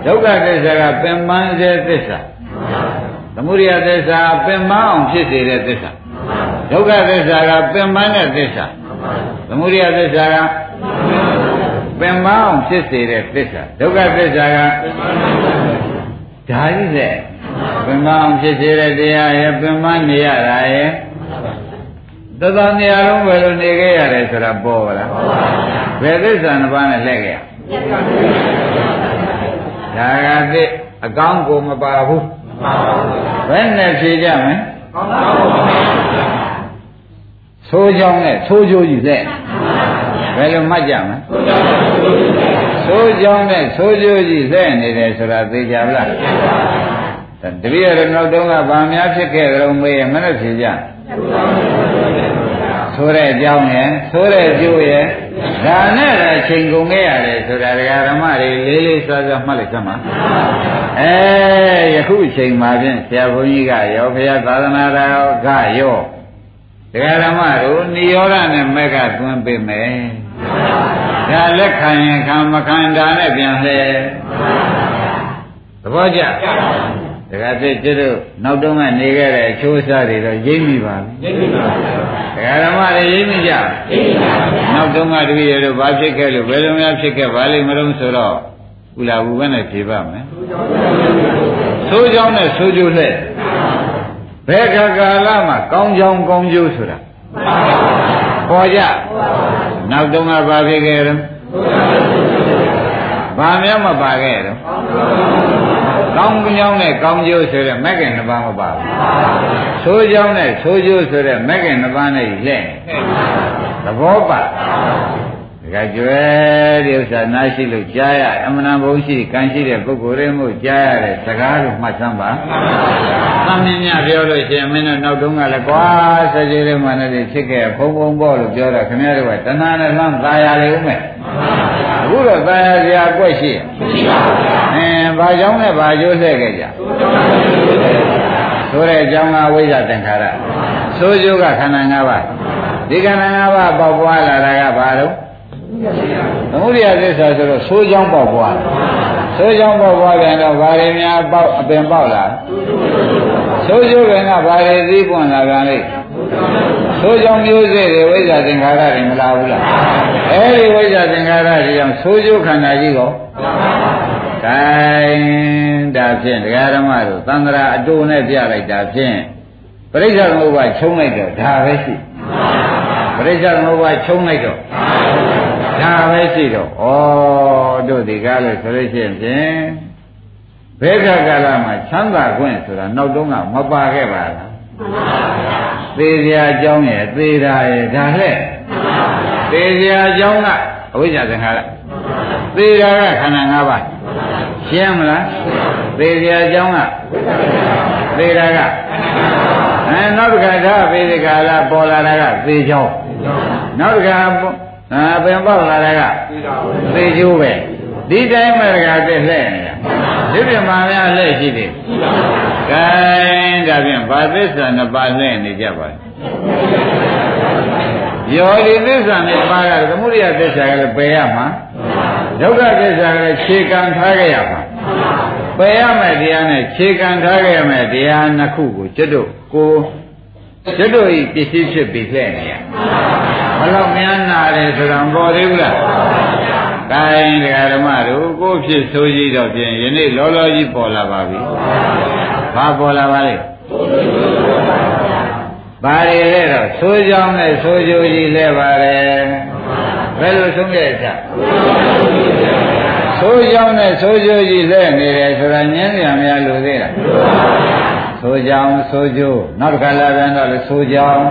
ဒုက္ခသစ္စာကပင်မတဲ့သစ္စာသမုဒယသစ္စာပင်မအောင်ဖြစ်စေတဲ့သစ္စာဒုက္ခသစ္စာကပင်မတဲ့သစ္စာသမုဒယသစ္စာကပင်မအောင်ဖြစ်စေတဲ့သစ္စာဒုက္ခသစ္စာကဒါကြီးတဲ့ ပင်မအောင်ဖြစ်စေတဲ့တရားရဲ့ပင်မနေရတာရဲ့သတ္တနေရာလုံးပဲလို့နေခဲ့ရတယ်ဆိုတာပေါ်ပါလားဘယ်သစ္စာနှစ်ပါးနဲ့လက်ခဲ့ရဒါကသိအကောင်းကိုမပါဘူးဘယ်နဲ့ဖြေကြမလဲသိုးကြောင်းနဲ့သိုးကြိုးကြီးလက်ဘယ်လိုမှတ်ကြမလဲသိုးကြောင်းနဲ့သိုးကြိုးကြီးလက်နေတယ်ဆိုတာသိကြဗလား တပည့်ရနောက်တုန်းကဗာများဖြစ်ခဲ့ကြုံမေးရမနဲ့ဖြေကြဆိုတဲ့အကြောင်းရယ်ဆိုတဲ့ကျိုးရယ်ဒါနဲ့လည်းချိန်ကုန်ခဲ့ရတယ်ဆိုတာဒကာဓမ္မတွေလေးလေးစားစားမှတ်လိုက်စမ်းပါအဲယခုချိန်မှာဖြင့်ဆရာဘုန်းကြီးကရောဘုရားသာသနာတော်ကရောဒကာဓမ္မတို့နိရောဓနဲ့မက်ကသွင်းပေးမယ်ဒါလက်ခံရင်ခံမခံတာနဲ့ပြန်လဲသဘောကျ တခါတည်းကျတို့နောက်တုန်းကနေခဲ့တဲ့အချိုးစားတွေတော့ရိပ်မိပါပြီရိပ်မိပါဗျာဒကာဓမ္မတွေရိပ်မိကြရိပ်မိပါဗျာနောက်တုန်းကတပည့်ရတို့ဘာဖြစ်ခဲ့လို့ဘယ်လိုများဖြစ်ခဲ့ဘာလိမ့်မလို့ဆိုတော့ကုလာဘူးပဲနဲ့ဖြေပါမယ်သိုးကြောင်းနဲ့သိုးကျိုးလှဲ့ဘယ်ခါကာလမှာကောင်းကြောင်းကောင်းကျိုးဆိုတာပေါ်ကြနောက်တုန်းကဘာဖြစ်ခဲ့တော့ဘာများမပါခဲ့တော့ ကောင်းကြောင်းနဲ့ကောင်းကျိုးဆိုတဲ့မဂ္ဂင်နှစ်ပါးမပါဘူးဆိုးကြောင်းနဲ့ဆိုးကျိုးဆိုတဲ့မဂ္ဂင်နှစ်ပါးနဲ့လက်သဘောပါကကျွဲဒီဥစ္စာနားရှိလို့ကြားရအမှန်ဘုံရှိကံရှိတဲ့ပုဂ္ဂိုလ်တွေမို့ကြားရတဲ့စကားကိုမှတ်သမ်းပါ။သမင်းမြပြောလို့ရှိရင်မင်းတို့နောက်တုန်းကလည်းကွာစကြယ်လေးမှလည်းဖြစ်ခဲ့ဖုံဖုံပေါ့လို့ပြောတော့ခင်ဗျားတို့ကတဏှာနဲ့လမ်းသာရလေဦးမယ်။အခုတော့သာရစရာအကွက်ရှိမရှိပါဘူး။အင်း ဘာကြောင့်လဲဘာကျိုးဆက်ခဲ့ကြ။ဆိုတဲ့အကြောင်းကဝိဇ္ဇသင်္ခါရ။ဆိုကျိုးကခန္ဓာ၅ပါး။ဒီခန္ဓာ၅ပါးပေါက်ပွားလာတာကဘာလို့သမုဒိယသစ္စာဆိုတော့ဆိုးချောင်းပေါက်ပွားဆိုးချောင်းပေါက်ပွားပြန်တော့ဘာတွေများပေါက်အပင်ပေါက်လာဆိုးကျိုးကဘာတွေသိပွင့်လာပြန်လိမ့်ဆိုးချောင်းမျိုးစေ့တွေဝိဇ္ဇာသင်္ခါရတွေမလာဘူးလားအဲဒီဝိဇ္ဇာသင်္ခါရတွေကြောင့်ဆိုးကျိုးခန္ဓာကြီးကော ကဲဒါဖြင့်ဒကာဓမ္မတို့သံဃာအတူနဲ့ပြလိုက်တာဖြင့်ပရိစ္ဆေသမုပ္ပါချုံလိုက်တော့ဒါပဲရှိပရိစ္ဆေသမုပ္ပါချုံလိုက်တော့ဒါပဲရှိတော့ဩတို့ဒီကားလို့ဆိုလို့ရှိရင်ဖြင့်ဘယ်ခါကာလမှာချမ်းသာခွင့်ဆိုတာနောက်တုန်းကမပါခဲ့ပါလားသေစရာအကြောင်းရဲ့သေတာရဲ့ဒါလက်သေစရာအကြောင်းကအဝိဇ္ဇာသင်္ခါရသေတာကခန္ဓာ၅ပါး ရှင်းမလားသေစရာအကြောင်းကသေတာကအဲနောက်တစ်ခါဒါသေစကာလပေါ်လာတာကသေချောင်းနောက်တစ်ခါအာပင်ပေါက်လာတဲ့ကသေကျိုးပဲဒီတိုင်းမဲ့တကတည်းလှဲ့နေတာဒီပြမာများလှဲ့ရှိတယ်ကဲဒါဖြင့်ဘာသစ္စာနှစ်ပါးလှဲ့နေကြပါလဲ ယောဒီသစ္စာနှစ်ပါးကသမုဒိယသစ္စာကလည်းပယ်ရမှာဒုက္ခသစ္စာကလည်းခြေကံထားခဲ့ရမှာပယ်ရမယ်တရားနဲ့ခြေကံထားခဲ့ရမယ်တရားနှစ်ခုကိုကျွတ်တို့ကိုကျွတ်တို့ဤပစ္စည်းဖြစ်ပြီးလှဲ့နေရဘလောက်များနာတယ်ဆိုတာမပေါ်သေးဘူးလား။ဒါရင်ဒကာဓမ္မတို့ကိုဖြစ်ဆိုးကြီးတော့ပြင်ယနေ့လောလောကြီးပေါ်လာပါပြီ။ဘာပေါ်လာပါလဲ။ ဘာတွေလဲတော့ဆိုးကြောင်းနဲ့ဆိုးကြိုးကြီးလဲပါတယ်။ဘယ်လိုဆုံးခဲ့တာ။ဆိုးကြောင်းနဲ့ဆိုးကြိုးကြီးလဲနေတယ်ဆိုတာညင်းပြန်များလို့သေးလား။ဆိုးကြောင်းဆိုးကြိုးနောက်တစ်ခါလာပြန်တော့လေဆိုးကြောင်း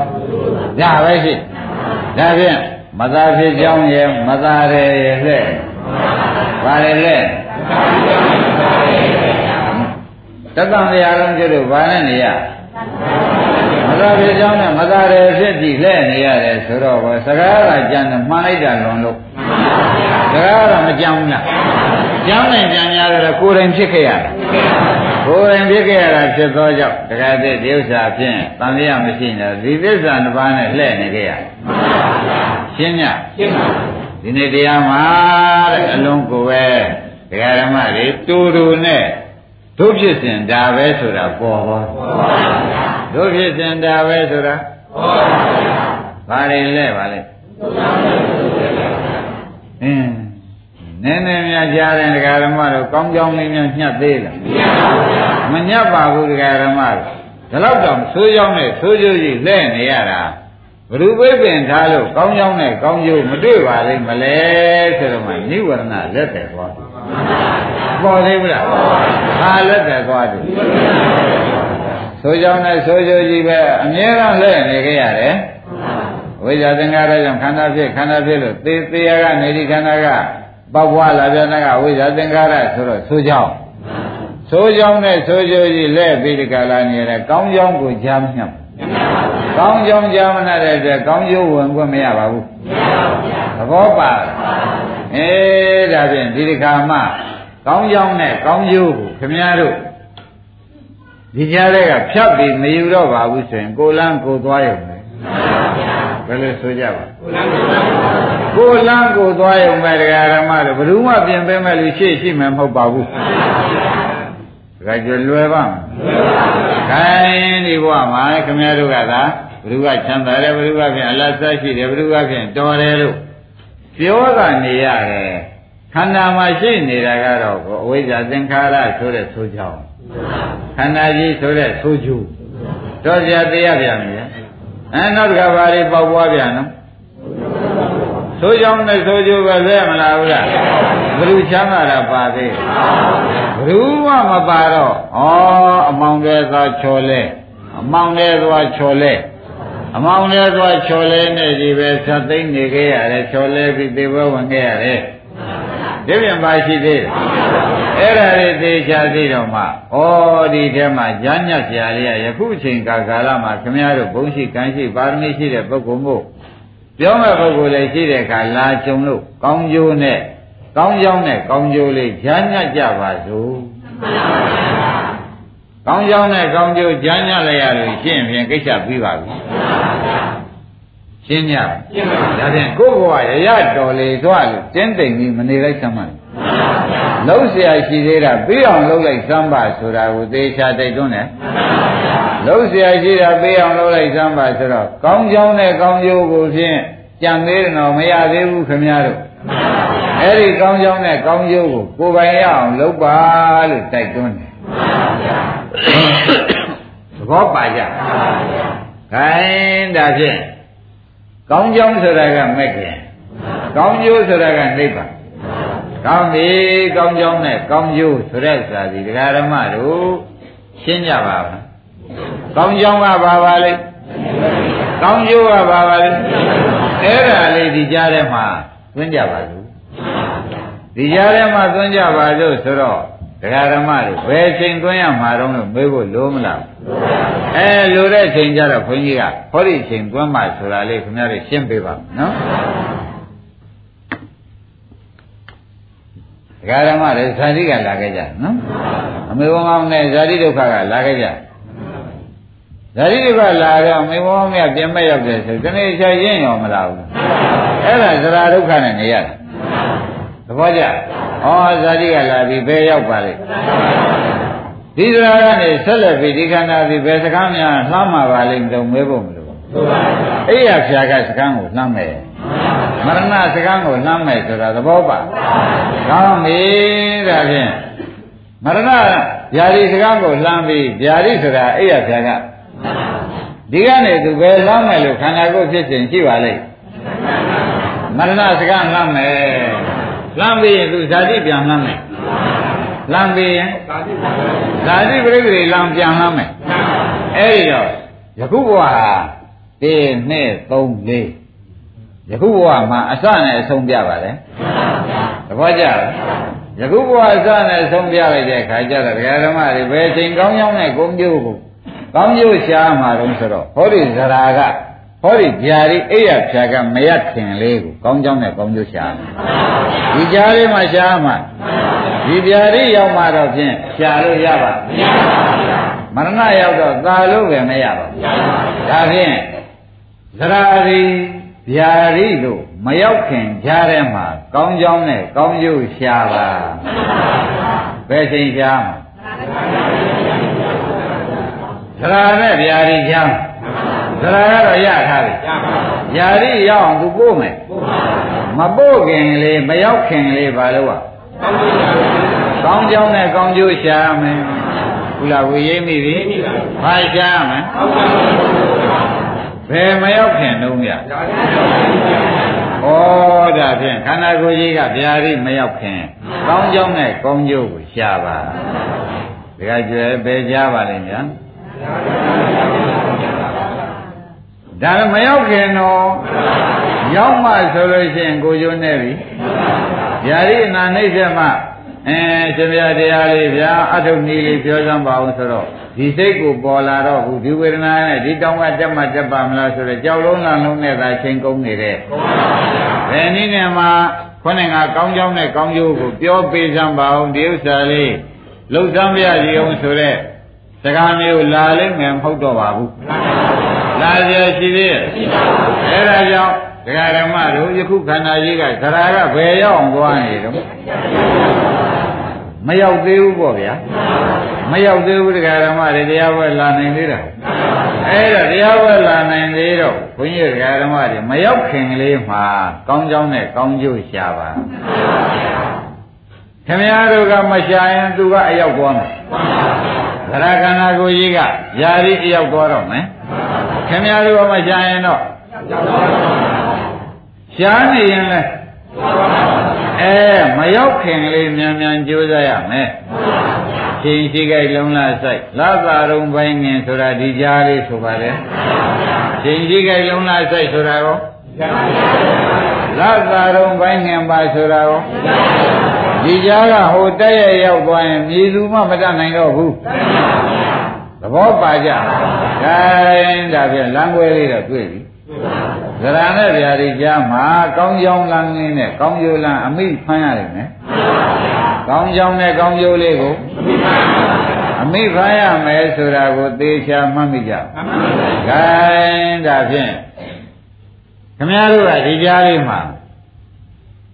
ဒါပဲရှိ။ဒါဖြင့်မသာဖြစ်ကြောင်းရဲ့မသာတယ်ရဲ့လက်ဘာလဲလက်တသံတရားလုံးကျတော့ဘာနဲ့နေရမ သာဖြစ်ကြောင်းနဲ့မသာတယ်ဖြစ်ပြီးလက်နေရတယ်ဆိုတော့ဘောစကားကကြံတယ်မှန်လိုက်တာလွန်လို့စကားကမကြံဘူးလားကြမ်းနိုင်ကြံရတယ်ကိုယ်တိုင်ဖြစ်ခဲ့ရတာကိုယ်တိုင်ဖြစ်ခဲ့ရတာဖြစ်သောကြောင့်တခါတည်းဒီဥစ္စာဖြင့်တန်လျာမရှိနေဒီသစ္စာတစ်ပါးနဲ့လှည့်နေခဲ့ရရှင်းညရှင်းပါဒီနေ့တရားမှာတဲ့အလုံးကိုပဲဒကာဓမ္မတွေတူတူနဲ့တို့ဖြစ်စဉ်ဒါပဲဆိုတာပေါ်ပါ တို့ဖြစ်စဉ်ဒါပဲဆိုတာပေါ်ပါဘာတွေလဲပါလဲအင်းနည်းနည်းများကြားတဲ့ဒကာဓမ္မတို့ကောင်းကောင်းလေးများညှက်သေးလားမညှက်ပါဘူးဒကာဓမ္မတို့ဒီလောက်တောင်ဆိုးကြောင်းနဲ့ဆိုးကျိုးကြီးလဲနေရတာဘ누구ပိပင်ထားလို့ကောင်းကြောင်းနဲ့ကောင်းကျိုးမတွေ့ပါလိမ့်မလဲဆိုတော့မှနိဝရဏလက်တယ်သွားပေါ်သေးဘူးလားဟာလက်တယ်သွားတယ် ဆိုးကြောင်းနဲ့ဆိုးကျိုးကြီးပဲအမြဲတမ်းလဲနေကြရတယ်ဝိဇ္ဇာသင်္ခါရကြောင့်ခန္ဓာဖြစ်ခန္ဓာဖြစ်လို့သေသေးရကနေဒီခန္ဓာကပောက်ပွားလာပြန်တဲ့ကဝိဇ္ဇာသင်္ခါရဆိုတော့ဆိုးကြောင်းဆိုးကြောင်းနဲ့ဆိုးကျိုးကြီးလဲပြီးဒီကလာနေရကောင်းကြောင်းကိုကြားမြတ်ကောင်းကြောင်းကြားမနာတဲ့အတွက်ကောင်းကျိုးဝင်ခွင့်မရပါဘူးသဘောပါအေးဒါဖြင့်ဒီဒီခါမှကောင်းကြောင်းနဲ့ကောင်းကျိုးကိုခမည်းတော် ဒီကြားထဲကဖြတ်ပြီးမယူတော့ပါဘူးဆိုရင်ကိုလန်းကိုသွားရုံပဲဘယ်လိုဆိုကြပါကိုလန်းကိုသွားရုံပဲတရားဓမ္မတို့ဘယ်သူမှပြင်ပေးမဲ့လူရှိရှိမှမဟုတ်ပါဘူးဒါကြွလွယ်ပါ့မလားခိုင်းဒီဘဝမှာခင်ဗျားတို့ကသာဘယ်သူကချမ်းသာတယ်ဘယ်သူကဖြင့်အလတ်စားရှိတယ်ဘယ်သူကဖြင့်တော်တယ်လို့ပြောတာနေရတယ်ခန္ဓာမှာရှိနေတာကတော့အဝိဇ္ဇာသင်္ခါရဆိုတဲ့ဆိုကြောင်း ခန္ဓာကြီးဆိုတဲ့ဆိုကျူတော့ကြတရားပြန်ပြီအဲနောက်တစ်ခါဘာတွေပေါက်ပွားပြန်နော်ဆိုကြောင်းနဲ့ဆိုကျူပဲလဲမလားဘူးလားဘ누구ချမ်းသာတာပါသေးဘ누구မှမပါတော့ဩအမောင်တဲ့သွားချော်လဲအမောင်တဲ့သွားချော်လဲအမောင်တဲ့သွားချော်လဲနဲ့ဒီပဲသတ်သိမ့်နေခဲ့ရတယ်ချော်လဲပြီးသေဘဝင်ခဲ့ရတယ် ဒီပြန်ပါရှိသေးတယ်အဲ့ဒါတွေသေချာသိတော့မှဩဒီထဲမှာညာညက်ဆရာလေးကယခုအချိန်ကာကာလမှာခမည်းတော်ဘုန်းရှိကံရှိပါရမီရှိတဲ့ပုဂ္ဂိုလ်မို့ပြောမဲ့ပုဂ္ဂိုလ်လည်းရှိတဲ့အခါလာကြုံလို့ကောင်းကျိုးနဲ့ကောင်းကြောင်းနဲ့ကောင်းကျိုးလေးညာညက်ကြပါစို့ကောင်းကြောင်းနဲ့ကောင်းကျိုးညာညက်လိုက်ရလို့ရှင်းရင်ကိစ္စပြီးပါပြီ ရှင်းညရှင်းပါဒါဖြင့်ကိုယ့်ဘဝရရတော်လေသွားလို့တင်းတိမ်ကြီးမနေလိုက်စမ်းပါဘူးလုံးเสียရှိသေးတာပြီးအောင်လုပ်လိုက်စမ်းပါဆိုတာကိုသေချာတိုက်တွန်းတယ်လုံးเสียရှိတာပြီးအောင်လုပ်လိုက်စမ်းပါဆိုတော့ကောင်းကြောင်းနဲ့ကောင်းကျိုးကိုဖြင့်ကြံသေးတယ်တော့မရသေးဘူးခင်ဗျားတို့အဲ့ဒီကောင်းကြောင်းနဲ့ကောင်းကျိုးကိုကိုယ်ပိုင်ရအောင်လုပ်ပါလို့တိုက်တွန်းတယ်သဘောပါကြခိုင်းဒါဖြင့် ကောင်းကြောင်းဆိုတာကမက်ခင်ကောင်းကျိုးဆိုတာကနိဗ္ဗာန်ကောင်းပြီကောင်းကြောင်းနဲ့ကောင်းကျိုးဆိုတဲ့စာစီဒကာဓမ္မတို့ရှင်းကြပါမလားကောင်းကြောင်းကဘာပါလဲကောင်းကျိုးကဘာပါလဲအဲ့ဒါလေးဒီကြားထဲမှာသွင်းကြပါစို့ဒီကြားထဲမှာသွင်းကြပါစို့ဆိုတော့ ဒကာဓမ္မတို့ဘယ်ချိန်သွင်းရမှာတော့လို့မေးဖို့လိုမလားအဲလိုတဲ့ချိန်ကျတော့ခွန်ကြီးကဟောဒီချိန်သွင်းမှဆိုတာလေးခင်ဗျားတို့ရှင်းပေးပါနော်ဒကာဓမ္မတွေဇာတိကလာခဲ့ကြနော်အမေဘောင်းနဲ့ဇာတိဒုက္ခကလာခဲ့ကြဇာတိဒုက္ခလာတော့မေဘောင်းကပြင်မဲ့ရောက်တယ်ဆိုတနေ့ချရင်းရောမလာဘူးအဲ့ဒါဇရာဒုက္ခနဲ့နေရတာ သဘောကျဩဇာတိကလာပြီဘယ်ရောက်ပါလိမ့်ဒီဇရာကနေဆက်လက်ပြီးဒီခန္ဓာပြီးဘယ်စကားများလှမ်းမှာပါလိမ့်တော့မဲဖို့မလို့အဲ့ရဖြာကစကန်းကိုလှမ်းမယ်မရဏစကန်းကိုလှမ်းမယ်ဆိုတာသဘောပါကောင်းပြီဒါဖြင့်မရဏဗျာတိစကန်းကိုလှမ်းပြီးဗျာတိဆိုတာအဲ့ရဖြာကဒီကနေသူပဲလှမ်းမယ်လို့ခန္ဓာကိုယ်ဖြစ်စဉ်ရှိပါလိမ့်မရဏစကန်းလှမ်းမယ် လှမ်းပြီးရင်သူဇာတိပြန်လှမ်းမယ်လှမ်းပြီးရင်ဇာတိပြိပရိလှမ်းပြန်လှမ်းမယ်အဲ့ဒီတော့ယခုဘဝဟာ1 2 3 4ယခုဘဝမှာအစနဲ့အဆုံးပြပါလေသဘောကျလားယခုဘဝအစနဲ့အဆုံးပြလိုက်တဲ့ခါကျတော့ဒကာဓမ္မတွေဘယ်ချိန်ကောင်းကြောင်းနဲ့ကိုမျိုးကိုကောင်းကျိုးရှားမှာတော့ဆိုတော့ဟောဒီဇရာက ဟောဒီဗျာဒီအိယာဖြာကမရခင်လေးကိုကောင်းကြောင်းနဲ့ကောင်းကျိုးရှားဒီကြားလေးမှာရှားမှာဒီဗျာဒီရောက်မှတော့ဖြင့်ရှားလို့ရပါမရဏရောက်တော့သာလို့ပဲမရပါဘူးဒါဖြင့်ဇရာဒီဗျာဒီလို့မရောက်ခင်ကြားထဲမှာကောင်းကြောင်းနဲ့ကောင်းကျိုးရှားပါဘယ်ချိန်ရှားမှာသရနဲ့ဗျာဒီချမ်း သရကတော့ရထားပြီဗျာဒီရောက်အောင်သူပို့မယ်မပို့ခင်လေးမရောက်ခင်လေးဘာလို့อ่ะကောင်းကြောင်းနဲ့ကောင်းကျိုးရှားမယ်ဘုလားဝေရေးမိပြီဘာရှားမယ်ဘယ်မရောက်ခင်တုံးရဩဒါဖြင့်ခန္ဓာကိုယ်ကြီးကဗျာဒီမရောက်ခင်ကောင်းကြောင်းနဲ့ကောင်းကျိုးကိုရှားပါဒါကြွယ်ပဲကြပါလိမ့်ဗျာ ဒါမရောက်ခင်တော့ရောက်မှဆိုလို့ရှိရင်ကိုကျိုးနေပြီဗျာဒီအနာနှိမ့်ဆက်မှအဲရှင်ဗျာတရားလေးဗျာအထုပ်နည်းလေးပြောစမ်းပါအောင်ဆိုတော့ဒီစိတ်ကိုပေါ်လာတော့ဘူးဒီဝေဒနာနဲ့ဒီတောင်းကတက်မှတက်ပါမလားဆိုတော့ကြောက်လုံးလားလုံးနဲ့သာချိန်ကုန်နေတဲ့ဘယ်နည်းနဲ့မှခေါင်းငါကောင်းကြောင်းနဲ့ကောင်းကျိုးကိုပြောပေးစမ်းပါအောင်ဒီဥစ္စာလေးလှုပ်သမ်းပြရစီအောင်ဆိုတဲ့စကားမျိုးလာလိမ့်မယ်မဟုတ်တော့ပါဘူး လာကြရှိသေးရဲ့အဲဒါကြောင့်ဒကာဓမ္မတို့ယခုခန္ဓာကြီးကသရာကဘယ်ရောက်အောင်သွားနေတော့မရောက်သေးဘူးပေါ့ဗျာမရောက်သေးဘူးဒကာဓမ္မတွေတရားပွဲလာနိုင်သေးတာအဲဒါတရားပွဲလာနိုင်သေးတော့ဘုန်းကြီးဒကာဓမ္မတွေမရောက်ခင်ကလေးမှာကောင်းကြောင်းနဲ့ကောင်းကျိုးရှာပါခင်ဗျားတို့ကမရှာရင်သူကအရောက်သွားမယ်သရခန္ဓာကိုယ်ကြီးကຢာရီအရောက်သွားတော့မယ် ခင်ဗျားတို့ကမရှာရင်တော့ရှားနေရင်လဲအဲမရောက်ခင်လေးမြန်မြန်ကြိုးစားရမယ်ချိန်ရှိကြိုက်လုံးလားစိုက်လာသာရုံပိုင်းငင်ဆိုတာဒီကြားလေးဆိုပါလေချိန်ရှိကြိုက်လုံးလားစိုက်ဆိုတာရောလာသာရုံပိုင်းငင်ပါဆိုတာရောဒီကြားကဟိုတက်ရရောက်သွားရင်မြေသူမှမတတ်နိုင်တော့ဘူး သဘောပါကြခိုင်းဒါဖြင့်လမ်းခွဲလေးတော့တွေ့ပြီဇရဏနဲ့ဗျာဒီကြားမှာကောင်းကြောင်းလမ်းငင်းနဲ့ကောင်းကျိုးလမ်းအမိဖမ်းရတယ်မယ်ကောင်းကြောင်းနဲ့ကောင်းကျိုးလေးကိုအမိဖမ်းရမယ်ဆိုတာကိုသေချာမှတ်မိကြခိုင်းဒါဖြင့်ခမည်းတော်ကဒီကြားလေးမှာ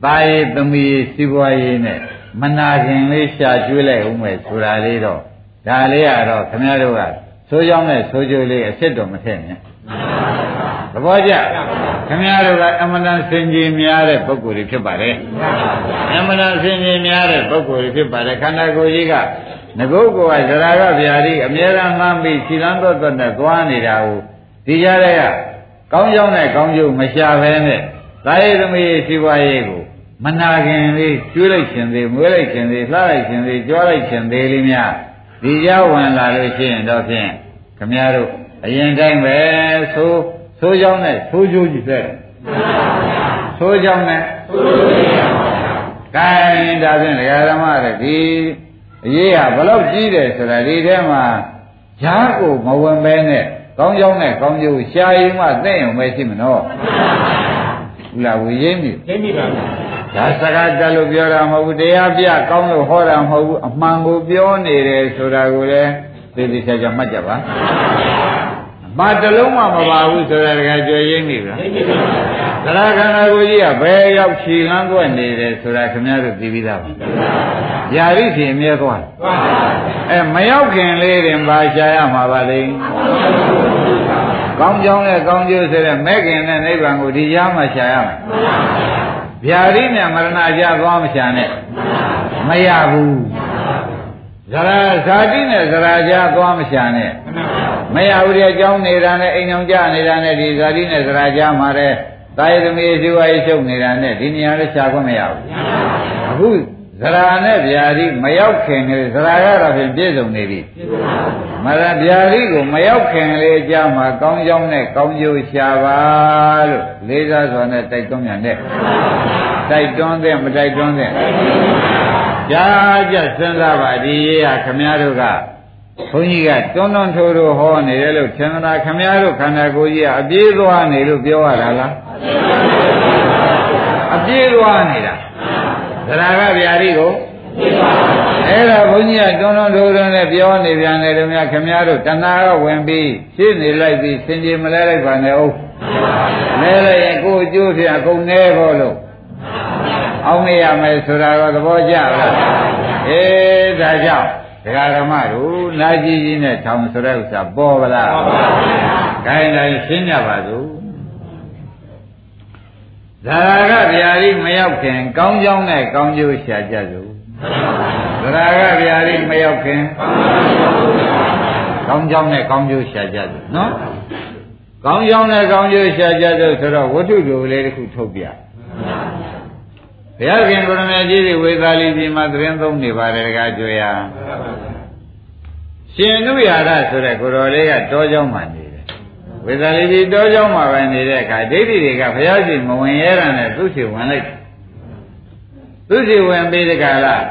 တာယေသမီးစီးပွားရေးနဲ့မနာခင်လေးရှာကျွေးလိုက်ဦးမယ်ဆိုတာလေးတော့ ဒါလေးကတော့ခင်ဗျားတို့ကဆိုးကြောင်းနဲ့ဆိုးကျိုးလေးအစ်စ်တော်မထည့်နဲ့သဘောကျခင်ဗျားတို့ကအမှန်တန်စင်ကြီးများတဲ့ပုဂ္ဂိုလ်တွေဖြစ်ပါတယ်အမှန်တန်စင်ကြီးများတဲ့ပုဂ္ဂိုလ်တွေဖြစ်ပါတယ်ခန္ဓာကိုယ်ကြီးကငကုတ်ကဇရာကဗျာတိအမြဲတမ်းမှန်းပြီးခြိလန်းတော့တော့နဲ့သွားနေတာကိုဒီကြားတဲ့ကကောင်းကြောင်းနဲ့ကောင်းကျိုးမရှာဘဲနဲ့သာယသမီးစီပွားရေးကိုမနာခင်လေးကျွေးလိုက်ခြင်းသေးမွေးလိုက်ခြင်းသေးလှလိုက်ခြင်းသေးကြွားလိုက်ခြင်းသေးလေးများ ဒီကြောဝင်လာလို့ရှိရင်တော့ဖြင့်ခမည်းတော်အရင်တိုင်းပဲသိုးသိုးကြောင်းနဲ့သိုးကြိုးကြီးတဲ့သိုးကြောင်းနဲ့သိုးကြိုးကြီးပါဗျာ။ဒါရင်ဒါဖြင့်ဒကာဓမ္မတွေဒီအရေးဟာဘလောက်ကြီးတယ်ဆိုတာဒီထဲမှာဈာကိုမဝင်ပဲနဲ့ကောင်းကြောင်းနဲ့ကောင်းကျိုးရှားရင်မှသိရင်ပဲရှိမနော်။ဟုတ်လားဝေရင်းပြီ။သိပြီပါဗျာ။ ဒါစကားတက်လို့ပြောတာမဟုတ်ဘူးတရားပြကောင်းလို့ဟောတာမဟုတ်ဘူးအမှန်ကိုပြောနေတယ်ဆိုတာကိုလည်းသေသေးချာချာမှတ်ကြပါဘာတလုံးမှမပါဘူးဆိုတာတကယ်ကြွရင်းနေပါသရခန္ဓာကိုယ်ကြီးကဘယ်ရောက်ခြေလန်းကွက်နေတယ်ဆိုတာခင်ဗျားတို့သိပြီးသားပါ။ယာရိရှင်မြဲသွားတယ်။အဲမရောက်ခင်လေးတင်ပါရှာရမှာပါလေ။ကောင်းကြောင်းနဲ့ကောင်းကျိုးဆိုတဲ့မဲ့ခင်နဲ့နိဗ္ဗာန်ကိုဒီကြားမှာရှာရမယ်။ ဗျာရိနဲ့မရဏကြသွားမရှာနဲ့။မရဘူး။ဇရာဇာတိနဲ့ဇရာကြသွားမရှာနဲ့။မရဘူးတဲ့အကြောင်းနေတာနဲ့အိမ်အောင်ကြနေတာနဲ့ဒီဇာတိနဲ့ဇရာကြမှာတဲ့တာယသမီးဇီဝရေးချုပ်နေတာနဲ့ဒီနေရာလေးရှာခွင့်မရဘူးအခု ဇရာနဲ့ဗျာတိမရောက်ခင်ကလေးဇရာကတော့ဖြင့်ပြည့်စုံနေပြီမရဗျာတိကိုမရောက်ခင်ကလေးအကြမှာကောင်းကြောင်းနဲ့ကောင်းကျိုးရှာပါလို့လေးစားစွာနဲ့တိုက်တွန်းမြန်တဲ့တိုက်တွန်းတဲ့မတိုက်တွန်းတဲ့ကြာကြစဉ်းစားပါဒီရေးဟာခမည်းတော်ကဘုန်းကြီးကတွန်းတွန်းထိုးထိုးဟောနေတယ်လို့သင်္နာခမည်းတော်ခန္ဓာကိုယ်ကြီးကအပြေးသွားနေလို့ပြောရတာလားအပြေးသွားနေတာ သရဂဗျာတိကိုအဲ့ဒါဘုန်းကြီးကတွန်းတွန်းထိုးထိုးနဲ့ပြောနေပြန်တယ်တို့များခမည်းတော်တဏှာကဝင်ပြီးရှင်းနေလိုက်ပြီးစင်ကြယ်မလဲလိုက်ပါနဲ့ဟုတ်လဲလိုက်ရင်ကိုယ်အကျိုးဖြစ်အကုန်နေဖို့လို့အောင်မရမယ်ဆိုတာတော့သဘောကျလားအေးဒါကြောင့်ဒကာဓမ္မတို့နာကြီးကြီးနဲ့ထောင်ဆိုတဲ့ဥစ္စာပေါ်ပါလားပေါ်ပါဘူး။ခိုင်းတိုင်းရှင်းကြပါစို့။ သာရကဗျာတိမရောက်ခင်ကောင်းကြောင်းနဲ့ကောင်းကျိုးရှာကြစို့။သာရကဗျာတိမရောက်ခင်ကောင်းကြောင်းနဲ့ကောင်းကျိုးရှာကြစို့နော်။ကောင်းကြောင်းနဲ့ကောင်းကျိုးရှာကြစို့ဆိုတော့ဝတ္ထုလိုလေးတစ်ခုထုတ်ပြ။ဘုရားခင်ကိုရမကြီးတွေဝေသာလီပြည်မှာသတင်းသုံးနေပါတယ်ကကြွေရရှင်နုရရဆိုတဲ့ကိုတော်လေးကတောเจ้าမှာနေတယ် ေ ဝေဇာလိတိတောကြောင့်မှာပဲနေတဲ့အခါဒိဋ္ဌိတွေကဘုရားရှင်မဝင်ရတာနဲ့သူ့စီဝင်လိုက်သူ့စီဝင်ပြီးတကလား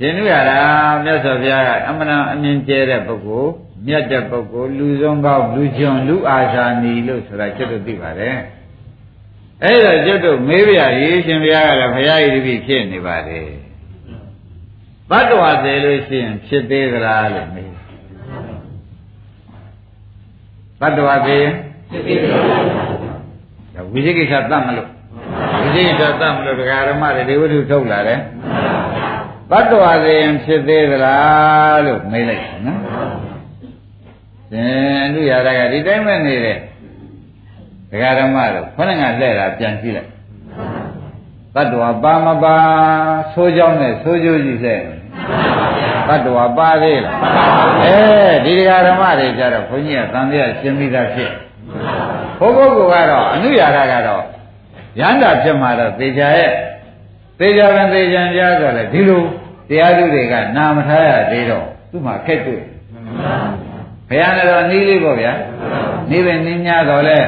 ရှင်နုရတာမြတ်စွာဘုရားကအမှန်အမြင်ကျဲတဲ့ပုဂ္ဂိုလ်မြတ်တဲ့ပုဂ္ဂိုလ်လူဆုံးကောင်းလူကျွန်လူအာဇာနည်လို့ဆိုတာကျွတ်တို့သိပါတယ်အဲ့ဒါကျွတ်တို့မေးပြရေရှင်ဘုရားကလည်းဘုရားဤတိဖြစ်နေပါတယ်ဘတ်တော်သေးလို့ရှိရင်ဖြစ်သေးသလားလို့မေး ဘတ်တော်သေးဖြစ်သေးသလားဝိသိကိစ္စတတ်မလို့ဝိသိကိစ္စတတ်မလို့ဒကာရမတွေဒီဝိသုထုတ်လာတယ်ဘတ်တော်သေးရင်ဖြစ်သေးသလားလို့မေးလိုက်နော်ရှင်အနုရာကဒီတိုင်းပဲနေတယ်ဒကာဓမ္မတို့ခொနဲ့ကလှဲ့တာပြန်ကြည့်လိုက်တတ္တဝါပါမပါဆိုးကြောင်းနဲ့ဆိုးကျိုးကြီးလှဲ့ တတ္တဝါပါသေးလားအဲဒီဒကာဓမ္မတွေကြတော့ဘုန်းကြီးကသံဃာရှင်းပြီးသားဖြစ်ဘုဂုတ်ကတော့အနုရာဂကတော့ရန္တာဖြစ်မှာတော့သေချာရဲ့သေချာပင်သေချာကြားဆိုလဲဒီလိုတရားသူတွေကနာမထားရသေးတော့သူ့မှာခက်တွေ့ဘုရားနဲ့တော့နီးလေးပေါ့ဗျာနီးပဲနင်းများတော့လဲ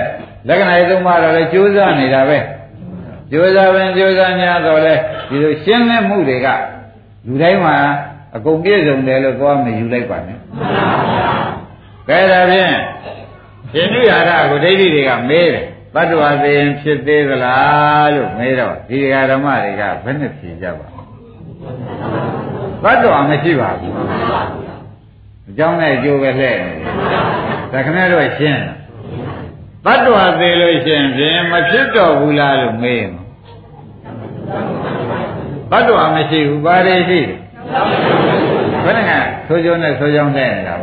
လက္ခဏာရေးသုံးပါတော့လေကြိုးစားနေတာပဲကြိုးစားပင်ကြိုးစားများတော့လေဒီလိုရှင်းလင်းမှုတွေကလူတိုင်းမှာ အကုန်ပြည့်စုံတယ်လို့သွားမယူလိုက်ပါနဲ့ကဲဒါဖြင့်ရှင်ဥရဒကိုဒိဋ္ဌိတွေကမေးတယ်တတ္တဝါသိရင်ဖြစ်သေးသလားလို့မေးတော့ဒီဓမ္မတွေကဘယ်နဲ့ဖြေကြပါတတ္တဝါမရှိပါဘူးအကြောင်းနဲ့အကျိုးပဲလှည့်နေတယ်ဒါခင်ဗျားတို့ရှင်းတယ်တတ္တဝါသေးလို့ရှိရင်ဖြင့်မဖြစ်တော့ဘူးလားလို့မေးရင်တတ္တဝါမရှိဘူးဘာတွေရှိ ဘယ်နဲ့ဆိုကြနဲ့ဆိုကြောင်းတဲ့နေတာ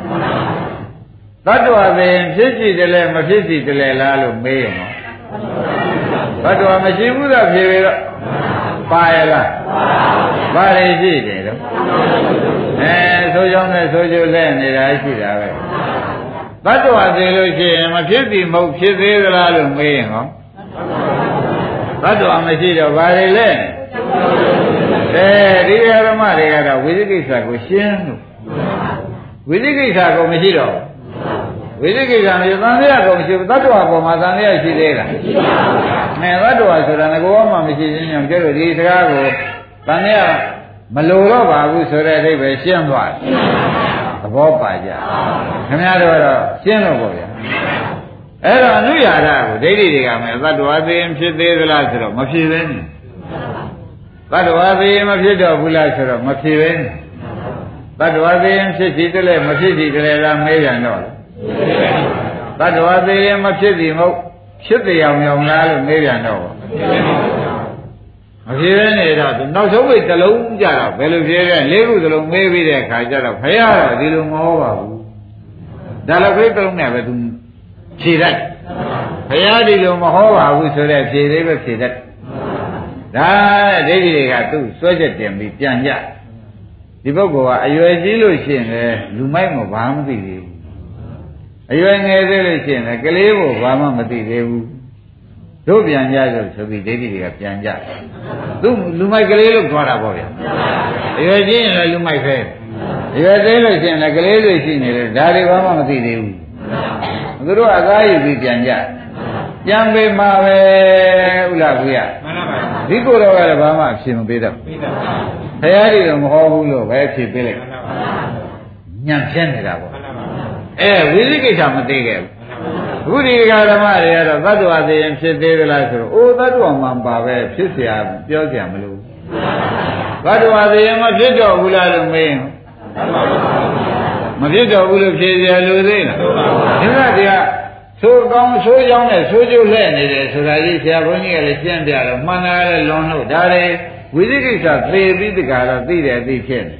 တတ္တဝါသေးရင်ဖြစ်စီတယ်လဲမဖြစ်စီတယ်လဲလားလို့မေးရင်တတ္တဝါမရှိဘူးတော့ဖြေပြီတော့ပါရလားဘာတွေရှိတယ်တော့အဲဆိုကြောင်းနဲ့ဆိုကြလဲနေတာရှိတာပဲတတ္တဝါသေးလို့ရှိရင်မဖြစ်သည်မဟုတ်ဖြစ်သေးသလားလို့မေးရင်ဟောတတ္တဝါမရှိတော့ဘာတွေလဲ အဲဒီဓမ္မတွေကတော့ဝိသိကိစ္စကိုရှင်းလို့ဝိသိကိစ္စကိုမရှိတော့ဝိသိကိစ္စမရှိသံဃာကိုမရှိဘူးတတ္တဝါပေါ်မှာသံဃာရှိသေးလားမရှိပါဘူးအဲတတ္တဝါဆိုတာငကောမှမရှိခြင်းကြောင့်ကျတော့ဒီစကားကိုသံဃာမလိုတော့ပါဘူးဆိုတဲ့အဓိပ္ပာယ်ရှင်းသွားတယ်သဘောပါကြခင်ဗျားတို့ကတော့ရှင်းလို့ပေါ့ဗျာအဲ့တော့အနုရာဓကိုဒိဋ္ဌိတွေကမယ်သတ္တဝါသိရင်ဖြစ်သေးသလားဆိုတော့မဖြစ်ပဲနေ သတ္တဝါသိရင်မဖြစ်တော့ဘူးလားဆိုတော့မဖြစ်ပဲနေသတ္တဝါသိရင်ဖြစ်စီတလဲမဖြစ်စီတလဲလားမေးကြတော့သတ္တဝါသိရင်မဖြစ်စီမဟုတ်ဖြစ်တရားမြောင်လားလို့မေးပြန်တော့မဖြေရနေတော့သူနောက်ဆုံးပိတ်တစ်လုံးကြတော့ဘယ်လိုဖြေလဲလေးခုသလုံးမေးပြီးတဲ့အခါကျတော့ဖရတော့ဒီလိုမဟုတ်ပါဘူးဒါလည်းပိတ်တစ်လုံးနဲ့ပဲသူဖြေတတ်ဖရဒီလိုမဟောပါဘူးဆိုတဲ့ဖြေလေးပဲဖြေတတ် ဒါဒိဋ္ဌိတွေကသူ့စွဲချက်တင်ပြီးပြန်ကြဒီပုဂ္ဂိုလ်ကအရွယ်ကြီးလို့ရှိရင်လည်းလူမိုက်မဘာမှမသိသေးဘူးအရွယ်ငယ်သေးလို့ရှိရင်လည်းကလေးကိုဘာမှမသိသေးဘူးတို့ပြန်ကြဆိုဆိုပြီးဒိဋ္ဌိတွေကပြန်ကြသူလူမိုက်ကလေးလို့ခေါ်တာပေါ့ဗျာအရွယ်ချင်းရင်လည်းလူမိုက်ပဲအရွယ်သေးလို့ရှိရင်လည်းကလေးတွေရှိနေတယ်ဒါတွေဘာမှမသိသေးဘူးသူတို့အသားယူပြီးပြန်ကြ ပြန်ပေးမှာပဲဥလားဘူးရမှန်ပါပါဒီကိုယ်တော်ကလည်းဘာမှအဖြစ်မပေးတော့ပေးတာပါဘုရားကြီးတော့မဟောဘူးလို့ပဲဖြစ်ပေးလိုက်ညံပြဲနေတာပေါ့အဲဝိသိကိစ္စမသိခဲ့ဘူးအခုဒီကဓမ္မတွေကတော့သတ္တဝါသိရင်ဖြစ်သေးသလားဆိုတော့အိုးသတ္တဝါမှန်ပါပဲဖြစ်เสียပြောเสียမလို့သတ္တဝါသိရင်မဖြစ်တော့ဘူးလားလို့မေးမဖြစ်တော့ဘူးလို့ဖြေเสียလို့သိလားဒီကတည်းက ဆိုကောင်းဆိုးကြောင်းနဲ့ဆိုးကျိုးလှဲ့နေတယ်ဆိုတာကြီးဆရာဘုန်းကြီးကလည်းရှင်းပြတော့မှန်တာလည်းလွန်လို့ဒါတွေဝိသိကိစ္စသေပြီးတကားတော့သိတယ်သိဖြစ်နေ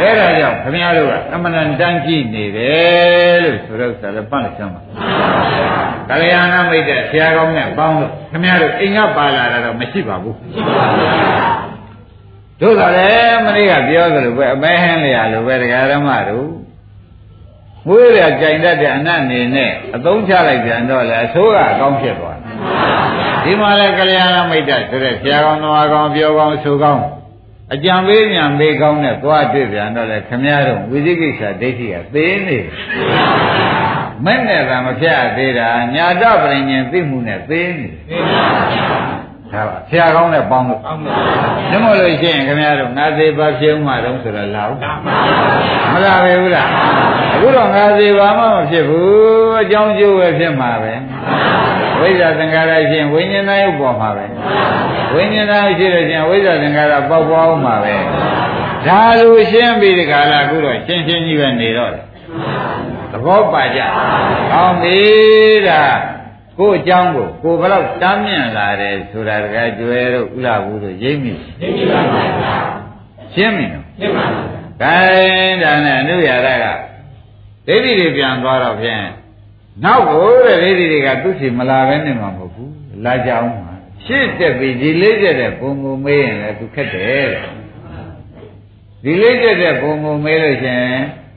အဲ့ဒါကြောင့်ခမည်းတော်ကအမှန်တန်ကြည့်နေတယ်လို့ဆိုတော့ဆရာလည်းပတ်လက်ချမ်းပါကလျာဏမိတ်တဲ့ဆရာကောင်းနဲ့ပေါင်းလို့ခမည်းတော်အိမ်ကပါလာတာတော့မရှိပါဘူးတို့ကလည်းမနေ့ကပြောသလိုပဲအမဲဟင်းလျာလိုပဲတရားဓမ္မတို့ မွေးရကြိုင်တတ်တဲ့အနတ်နေနဲ့အသုံးချလိုက်ပြန်တော့လေအဆိုးကအကောင်းဖြစ်သွားတယ်ဒီမှာလဲကလျာဏမိတ်တဲ့ဆိုတဲ့ဆရာကောင်းတော်ကောင်းပြောကောင်းဆိုကောင်းအကြံပေးဉာဏ်ပေးကောင်းနဲ့သွားတွေ့ပြန်တော့လေခမည်းတော်ဝိသိကိစ္စဒိဋ္ဌိကသေနေမဲ့နဲ့ကမဖြတ်သေးတာညာတပရိညင်သိမှုနဲ့သေနေ ဒါပါဆရာကောင်းနဲ့ပေါင်းလို့ပေါင်းလို့ညမလို့ရှိရင်ခင်ဗျားတို့ငါသေးပါဖြစ်ဦးမှာတော့ဆိုတော့လာဦးမလာပဲဘူးလားအခုတော့ငါသေးပါမှမဖြစ်ဘူးအကြောင်းကျိုးပဲဖြစ်မှာပဲဝိဇ္ဇာသင်္ခါရရှင်ဝိညာဉ်သားရုပ်ပေါ်မှာပဲဝိညာဉ်သားရှိလို့ရှင်ဝိဇ္ဇာသင်္ခါရပေါက်ပွားအောင်မှာပဲဒါလိုရှင်းပြီးဒီကလာအခုတော့ရှင်းရှင်းကြီးပဲနေတော့တယ်သဘောပါကြကောင်းပြီဒါ ကိုယ်အကြောင်းကိုကိုယ်ဘလောက်တမ်းမြင်လာတယ်ဆိုတာတကယ်ကျွဲတော့ဥလာဘူးလို့ရိပ်မိရိပ်မိပါဗျာရှင်းပြီနော်ရှင်းပါပြီခိုင်းဒါနဲ့အနုရာရကဒိဋ္ဌိတွေပြန်သွားတော့ဖြင့်နောက်ကိုတဲ့ဒိဋ္ဌိတွေကသူ့စီမလာပဲနေမှာမဟုတ်ဘူးလာကြအောင်မှာရှစ်တက်ပြီးဒီလေးတက်တဲ့ပုံကိုမေးရင်လည်းသူခက်တယ်ဒီလေးတက်တဲ့ပုံကိုမေးလို့ရှင်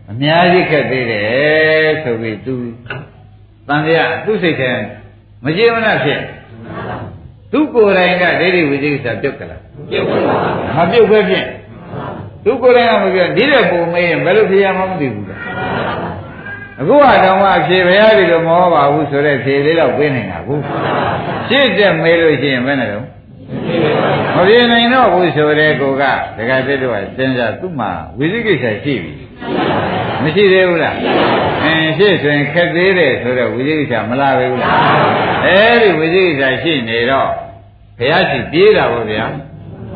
အများကြီးခက်သေးတယ်ဆိုပြီးသူတန်ရသူ့စိတ်ထဲ မကြေမနဖြစ်သူကိုယ်တိုင်ကဒိဋ္ဌိဝိသိကိစ္စပြုတ်ကြလားပြုတ်ပါဘူးမပြုတ်ပဲဖြစ်သူကိုယ်တိုင်ကမပြုတ်ဒီတဲ့ပုံမေးရင်ဘယ်လိုဖြေရမှမသိဘူးလားအခုကတော့မှဖြေဘယ်ရပြီလို့မဟောပါဘူးဆိုတဲ့ဖြေလေးတော့ပြေးနေတာဘူးရှင်းတဲ့မေးလို့ရှိရင်ဘယ်နဲ့တော့မပြေနိုင်တော့ဘူးဆိုတဲ့ကိုကဒကာသစ်တို့ကစဉ်းစားသူ့မှာဝိသိကိစ္စရှိပြီ မရှိသေးဘူးလားအင်းရှိဆိုရင်ခက်သေးတယ်ဆိုတော့ဝိသိကိစ္စမလာပဲဘူးလားအဲဒီဝိသိကိစ္စရှိနေတော့ဘုရားရှိပြေးတာပေါ့ဗျာ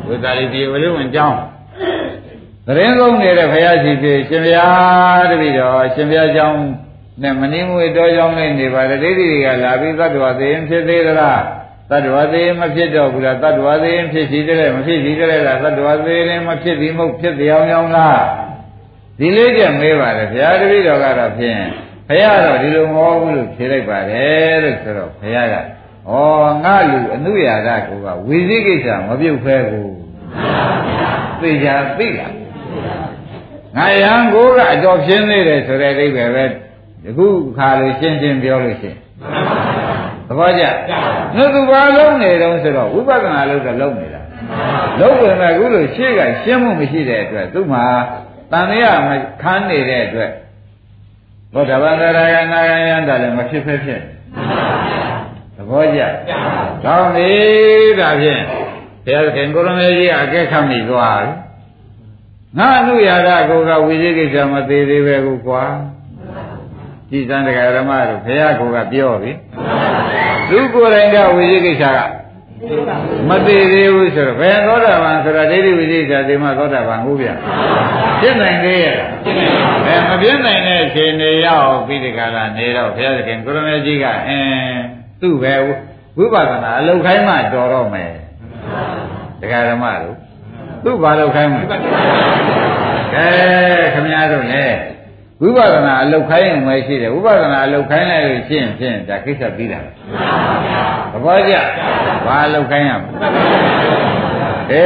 ဝိသရိပြေဝလိဝင်ကြောင်းသတင်းလုံးနေတဲ့ဘုရားရှိပြေရှင်ဗျာတပည့်တော်ရှင်ဗျာကြောင်းနဲ့မင်းမွေတော်ကြောင်းနဲ့နေပါတယ်ဒိဋ္ဌိတွေကလာပြီးသတ္တဝါသိရင်ဖြစ်သေးသလားသတ္တဝါသေးမဖြစ်တော့ဘူးလားသတ္တဝါသေးရင်ဖြစ်စီတယ်မဖြစ်စီတယ်လားသတ္တဝါသေးရင်မဖြစ်သည်မဟုတ်ဖြစ်တရားကြောင်းလား ဒီလေးချက်မေးပါတယ်ဘုရားတပည့်တော်ကတော့ဖြင့်ဘုရားတော့ဒီလိုမဟုတ်ဘူးလို့ဖြေလိုက်ပါတယ်လို့ဆိုတော့ဘုရားကဩငါလူအနုရာဒကိုကဝိသိကိစ္စမပြုတ်ဖဲကိုသိကြသိလားငါရန်ကိုကအတော်ပြင်းနေတယ်ဆိုတဲ့အိဗယ်ပဲဒီခုခါလို့ရှင်းရှင်းပြောလို့ရှိရင်သဘောကျနှုတ်သူဘာလုံးနေတုံးဆိုတော့ဝိပဿနာလို့တော့လုံးနေတာလုံးဝင်မဲ့အခုလို့ရှေ့ကရှင်းမှုမရှိတဲ့အတွက်သူ့မှာ တန်ရမခန်းနေတဲ့အတွက်ဘောဓဘာဂရာယနာယယန္တာလည်းမဖြစ်ဖက်ဖြစ်သဘောကျကောင်းပြီဒါဖြင့်ဘုရားခင်ကိုရမေကြီးအကဲခတ်မိသွားပြီငါအနုရာဒကိုကဝိသေကိစ္စမသေးသေးပဲကိုကွာကြည်စံတရားဓမ္မတို့ဘုရားကိုကပြောပြီသူကိုယ်တိုင်ကဝိသေကိစ္စက မသေးသေးဘူးဆိုတော့ဘယ်သောတာပန်ဆိုတာဒိဋ္ဌိဝိသေကိစ္စဒီမှာသောတာပန်ဟုတ်ဗျဖြစ်နိုင်သေးရဲ့အဲမဖြစ်နိုင်တဲ့အခြေအနေရောက်ပြီးဒီကလာနေတော့ဘုရားသခင်ကိုရမေကြီးကအင်းသူ့ပဲဝိပဿနာအလုတ်ခိုင်းမှတော်တော့မယ်တရားဓမ္မတို့သူ့ဘာလို့ခိုင်းမလဲကဲခမည်းတော်လေ ဝိပဿနာအလုတ်ခိုင်းရင်မရှိတယ်ဝိပဿနာအလုတ်ခိုင်းလိုက်လို့ရှင်းဖြင့်ဒါကိစ္စပြီးတာသဘောကျဘာအလုတ်ခိုင်းရမလဲအဲ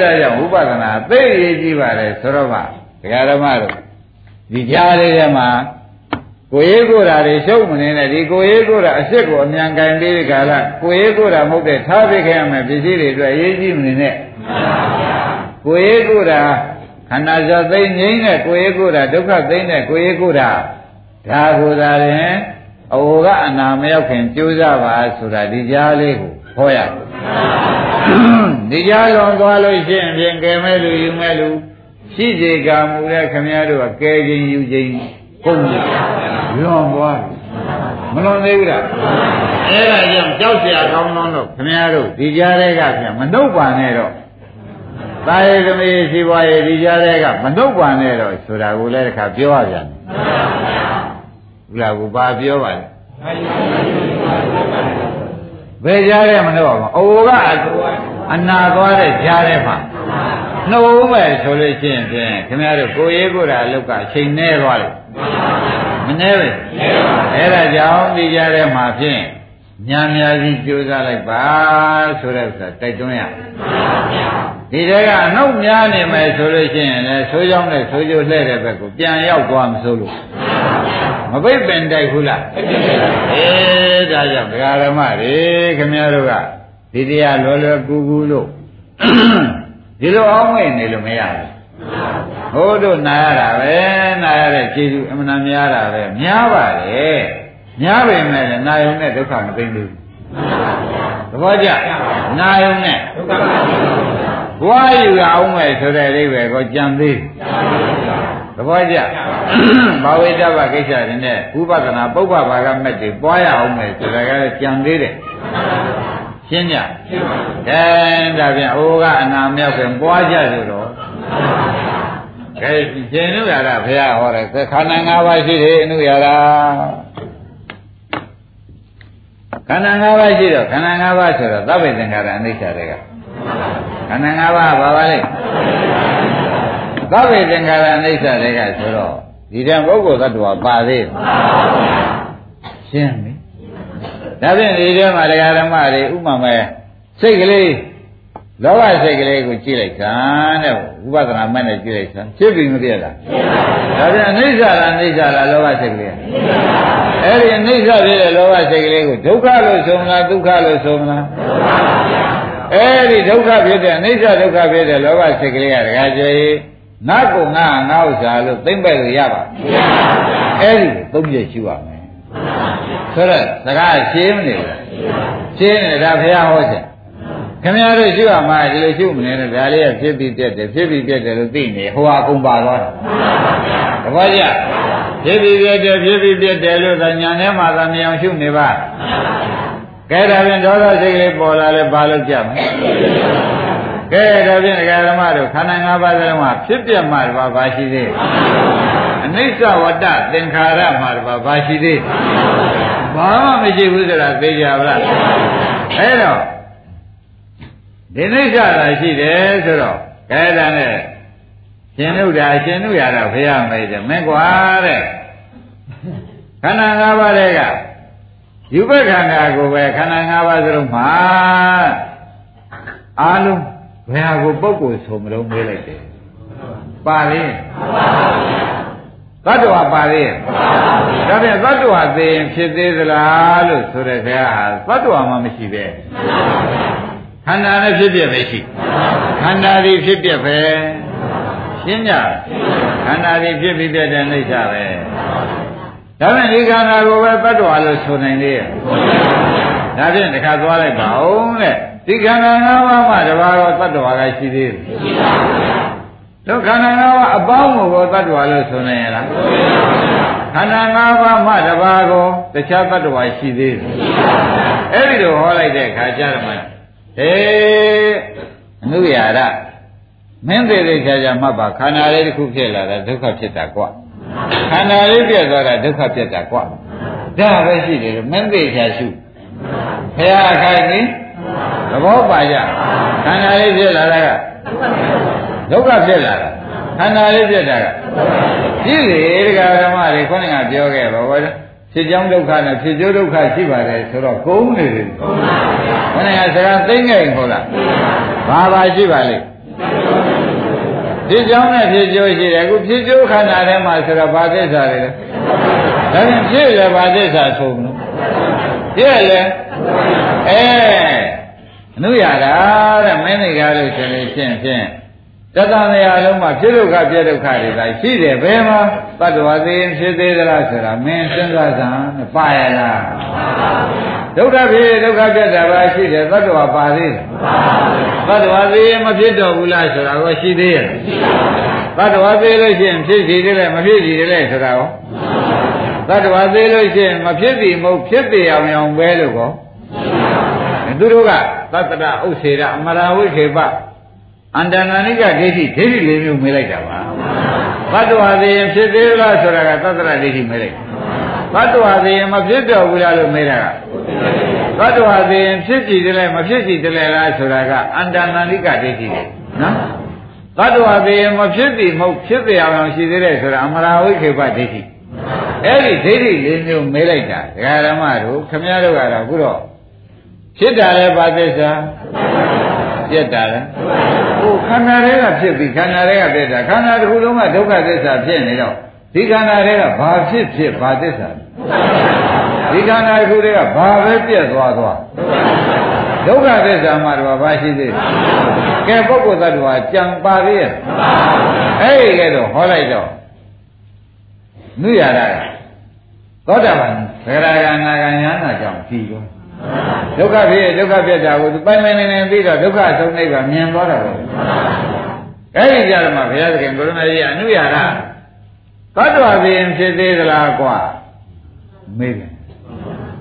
ဒါကြောင့်ဝိပဿနာသိရေးကြည့်ပါလေဆိုတော့မှဒကာဓမ္မတို့ဒီကြားလေးထဲမှာကိုရေးကိုတာတွေရှုပ်မနေနဲ့ဒီကိုရေးကိုတာအစ်စ်ကိုအမြန်ကင်ပြီးဒီကလာကိုရေးကိုတာမဟုတ်တဲ့ထားပြခဲ့ရမယ်ပစ္စည်းတွေအတွက်အရေးကြီးမနေနဲ့ကိုရေးကိုတာ ခန္ဓာဇောသိမ့်ငိမ့်တဲ့ကိုရေးကိုတာဒုက္ခသိမ့်တဲ့ကိုရေးကိုတာဒါကိုသာရင်အဝကအနာမရောက်ခင်ကြိုးစားပါဆိုတာဒီကြားလေးကိုဟောရတယ်ဒီကြားလွန်သွားလို့ရှိရင်ပြင်ကဲမဲ့လူယူမဲ့လူရှိစေကမူတဲ့ခမည်းတော်ကကဲခြင်းယူခြင်းကုန်ပြီလွန်သွားပြီမလွန်သေးဘူးလားအဲ့ဒါကြောင့်ကြောက်เสียကောင်းကောင်းတော့ခမည်းတော်ဒီကြားတဲ့ကပြန်မနှုတ်ပါနဲ့တော့ သာယေသမီးရှိပွားရေးဒီကြားတဲ့ကမနှုတ်ပါနဲ့တော့ဆိုတာကိုလည်းတစ်ခါပြောရပြန်ဘူးလားကိုဘာပြောပါလဲဘယ်ကြားတဲ့မနှုတ်ပါဘူးအိုကအနာသွားတဲ့ကြားတဲ့မှာနှုတ်မဲ့ဆိုလို့ရှိရင်ဖြင့်ခင်ဗျားတို့ကိုရေးကိုယ်တာအလုတ်ကအချိန်နဲ့သွားတယ်မနှဲပဲအဲ့ဒါကြောင့်ဒီကြားတဲ့မှာဖြင့် ညာများကြီးကြိုးစားလိုက်ပါဆိုတဲ့ဥစ္စာတိုက်တွန်းရဒီတဲကအနှုတ်များနေမယ်ဆိုလို့ရှိရင်လည်းဆိုးကြောင်းနဲ့ဆိုးကျိုးလှဲ့တဲ့ဘက်ကိုပြန်ရောက်သွားမစိုးလို့မပိတ်ပင်တိုက်ဘူးလားအေးဒါကြောင့်ဒကာရမတွေခင်ဗျားတို့ကဒီတရားလောလောကူကူလို့ဒီလိုအောင်းမိတ်နေလို့မရဘူးဟိုးတို့နာရတာပဲနာရတဲ့ကျေးဇူးအမှန်များတာပဲများပါတယ် များပေမဲ့နာယုံနဲ့ဒုက္ခမသိဘူးသဘောကျနာယုံနဲ့ဒုက္ခမသိဘူးဘွားယူအောင်မဲ့ဆိုတဲ့အိဗယ်ကိုကြံသေးသဘောကျဘာဝိတ္တဘကိစ္စတွေနဲ့ဥပဒနာပုပ္ပဘာကမက်တွေပွားရအောင်မဲ့ဆိုတာကလည်းကြံသေးတယ်ရှင်းကြကဲဒါပြန်အိုးကအနာမြောက်ပြန်ပွားကြဆိုတော့ကဲရှင်နုရတာဘုရားဟောတယ်ခန္ဓာ၅ပါးရှိတယ်အနုရတာ ခန္ဓာ၅ပါးရှိတော့ခန္ဓာ၅ပါးဆိုတော့သဗ္ဗေသင်္ခါရအနိစ္စတွေကခန္ဓာ၅ပါးဘာပါလဲသဗ္ဗေသင်္ခါရအနိစ္စတွေကဆိုတော့ဒီတန်ပုဂ္ဂိုလ်သတ္တဝါပါသေးရှင်းပြီဒါဖြင့်ဒီထဲမှာတရားဓမ္မတွေဥပမာစိတ်ကလေးလောဘစိတ်ကလေးကိုကြည့်လိုက်တာတဲ့ဥပဒနာမဲ့နဲ့ကြည့်လိုက်တာဖြစ်ပြီမပြည့်လားဒါဖြင့်အနိစ္စလားအနိစ္စလားလောဘစိတ်ကလေး အဲ့ဒီအနိစ္စဖြစ်တဲ့လောဘစိတ်ကလေးကိုဒုက္ခလို့ဆိုမလားဒုက္ခလို့ဆိုမလားအဲ့ဒီဒုက္ခဖြစ်တဲ့အနိစ္စဒုက္ခဖြစ်တဲ့လောဘစိတ်ကလေးကတခါကျေငါကုငါငါဥစ္စာလို့သိမ့်ပဲလို့ရပါအဲ့ဒီသုံးချက်ရှိပါမယ်ဆိုတော့စကားရှင်းမနေဘူးရှင်းနေတာဘုရားဟောချက်ခင်ဗျားတို့ရှိပါမှာဒီလိုရှိမနေနဲ့ဒါလေးကဖြစ်ပြီးပြက်တယ်ဖြစ်ပြီးပြက်တယ်လို့သိနေဟိုဟာအကုန်ပါသွားတယ်တပည့်ကြ ဖြစ်ပြီးပြက်တယ်ဖြစ်ပြီးပြက်တယ်လို့သာညာထဲမှာသာမြင်အောင်ရှုနေပါကဲဒါဖြင့်ဒေါသစိတ်ကလေးပေါ်လာလဲဘာလို့ကြမလဲကဲဒါဖြင့်ဒကာဓမ္မတို့ခန္ဓာ၅ပါးစလုံးမှာဖြစ်ပြမှတပါးဘာရှိသေးအနိစ္စဝတ္တသင်္ခါရမှာတပါးဘာရှိသေးဘာမှမရှိဘူးဆိုတာသိကြပါလားအဲ့တော့ဒီနိစ္စသာရှိတယ်ဆိုတော့ကဲဒါနဲ့ ရှင်ဥဒ္ဒါရှင်ဥရတာဘုရားမေးတယ်မင်းကွာတဲ့ခန္ဓာ၅ပါးတွေကယူပခန္ဓာကိုပဲခန္ဓာ၅ပါးစလုံးမှာအာလုံးဘယ်ဟာကိုပုဂ္ဂိုလ်ဆိုမလို့မေးလိုက်တယ်ပါလေသတ္တဝါပါလေဒါပြန်သတ္တဝါသိရင်ဖြစ်သေးသလားလို့ဆိုတဲ့ခါသတ္တဝါမှမရှိပဲခန္ဓာနဲ့ဖြစ်ပြပဲရှိခန္ဓာဒီဖြစ်ပြပဲ ရှင်းကြခန္ဓာဒီဖြစ်ပြီးပြတဲ့အိဋ္ဌပဲဒါပြန်ဒီခန္ဓာကိုပဲသတ္တဝါလို့ဆိုနိုင်လေဒါဖြင့်တခါသွားလိုက်ပါဦးတဲ့ဒီခန္ဓာ၅ပါးမှတပါးတော့သတ္တဝါကရှိသေးတယ်တို့ခန္ဓာ၅ပါးအပေါင်းကိုသတ္တဝါလို့ဆိုနိုင်ရလားခန္ဓာ၅ပါးမှတပါးကိုတခြားသတ္တဝါရှိသေးတယ်အဲ့ဒီလိုဟောလိုက်တဲ့အခါကျတော့မှအေးအနုရာရ မင်းသေးသေးချာချာမှတ်ပါခန္ဓာလေးတစ်ခုဖြစ်လာတာဒုက္ခဖြစ်တာကွာခန္ဓာလေးပြည့်သွားတာဒုက္ခဖြစ်တာကွာဒါပဲရှိတယ်မင်းသေးချာရှုဘုရားခိုင်နေသဘောပါကြခန္ဓာလေးဖြစ်လာတာကဒုက္ခဖြစ်လာတာခန္ဓာလေးဖြစ်တာကကြည့်လေဒကာဓမ္မတွေခေါင်းကပြောခဲ့ပါဘောဖြစ်ကြောင်းဒုက္ခနဲ့ဖြစ်ကျိုးဒုက္ခရှိပါတယ်ဆိုတော့ကုန်းနေတယ်ကုန်းပါဗျာခေါင်းကစကားသိငယ်ခေါ်လားဘာပါရှိပါလိမ့် ဖြစ်ကြောင်းနဲ့ဖြစ်ကျိုးရှိတယ်အခုဖြစ်ကျိုးခန္ဓာထဲမှာဆိုတော့ဘာသစ္စာတွေလဲဒါရင်ဖြစ်လဲဘာသစ္စာဆုံးလို့ဖြစ်လဲအဲအနုရတာတဲ့မင်းတွေကားလို့ရှင်လို့ရှင်းဖြင့် တသံတရားလုံးမှာဖြစ်ဒုက္ခပြဒုက္ခတွေသာရှိတယ်ဘယ်မှာတတ္တဝါသိရင်ဖြစ်သေးသလားဆိုတာမင်းစဉ်းစားစမ်းပါရလားဒုက္ခဖြစ်ဒုက္ခပြတာပါရှိတယ်တတ္တဝါပါသေးတယ်တတ္တဝါသိရင်မဖြစ်တော့ဘူးလားဆိုတာကိုရှိသေးရဲ့တတ္တဝါသိလို့ရှိရင်ဖြစ်စီတယ်လေမဖြစ်စီတယ်လေဆိုတာကိုတတ္တဝါသိလို့ရှိရင်မဖြစ်စီမဟုတ်ဖြစ်သေးအောင်အောင်ပဲလို့ကောသူတို့ကသတ္တရဥစ္စေရအမရာဝိခေပ အန္တနာနိကဒိဋ္ဌိဒိဋ္ဌိလေးမျိုးမေးလိုက်တာပါဘတ်တော်သေးရင်ဖြစ်သေးလားဆိုတာကသတ္တရဒိဋ္ဌိမေးလိုက်ဘတ်တော်သေးရင်မဖြစ်တော့ဘူးလားလို့မေးတာကဘတ်တော်သေးရင်ဖြစ်ကြည့်တယ်လဲမဖြစ်ကြည့်တယ်လားဆိုတာကအန္တနာနိကဒိဋ္ဌိလေနော်ဘတ်တော်သေးရင်မဖြစ်သည်မဟုတ်ဖြစ်သေးအောင်ရှိသေးတယ်ဆိုတာအမရာဝိခေပဒိဋ္ဌိအဲ့ဒီဒိဋ္ဌိလေးမျိုးမေးလိုက်တာဒကာဓမ္မတို့ခမည်းတော်ကတော့အခုတော့ဖြစ်တာလဲဘာသစ္စာပြက်တာလဲ ဟိုခန္ဓာတွေကဖြစ်ပြီးခန္ဓာတွေကပြက်တာခန္ဓာတစ်ခုလုံးကဒုက္ခသစ္စာဖြစ်နေတော့ဒီခန္ဓာတွေကဘာဖြစ်ဖြစ်ဘာသစ္စာဒီခန္ဓာတစ်ခုတွေကဘာပဲပြက်သွားသွားဒုက္ခသစ္စာမှာတော့ဘာရှိသေးလဲကဲပုဂ္ဂိုလ်သတ္တဝါကြံပါသေးရဲ့အဲ့ဒီကဲတော့ဟောလိုက်တော့နုရတာကသောတာပန်သဂရဂနာဂညာနာကြောင့်ပြီးတော့ ဒုက္ခဖြစ်ဒုက္ခပြတ်တာကိုသူပိုင်ပိုင်နေနေပြီးတော့ဒုက္ခဆုံးနိဗ္ဗာန်မြင်သွားတာပဲအဲ့ဒီကြတော့မှဘုရားသခင်ကိုရမကြီးအနုရတာသတ္တဝါပြင်းဖြစ်သေးသလားကွာမေးတယ်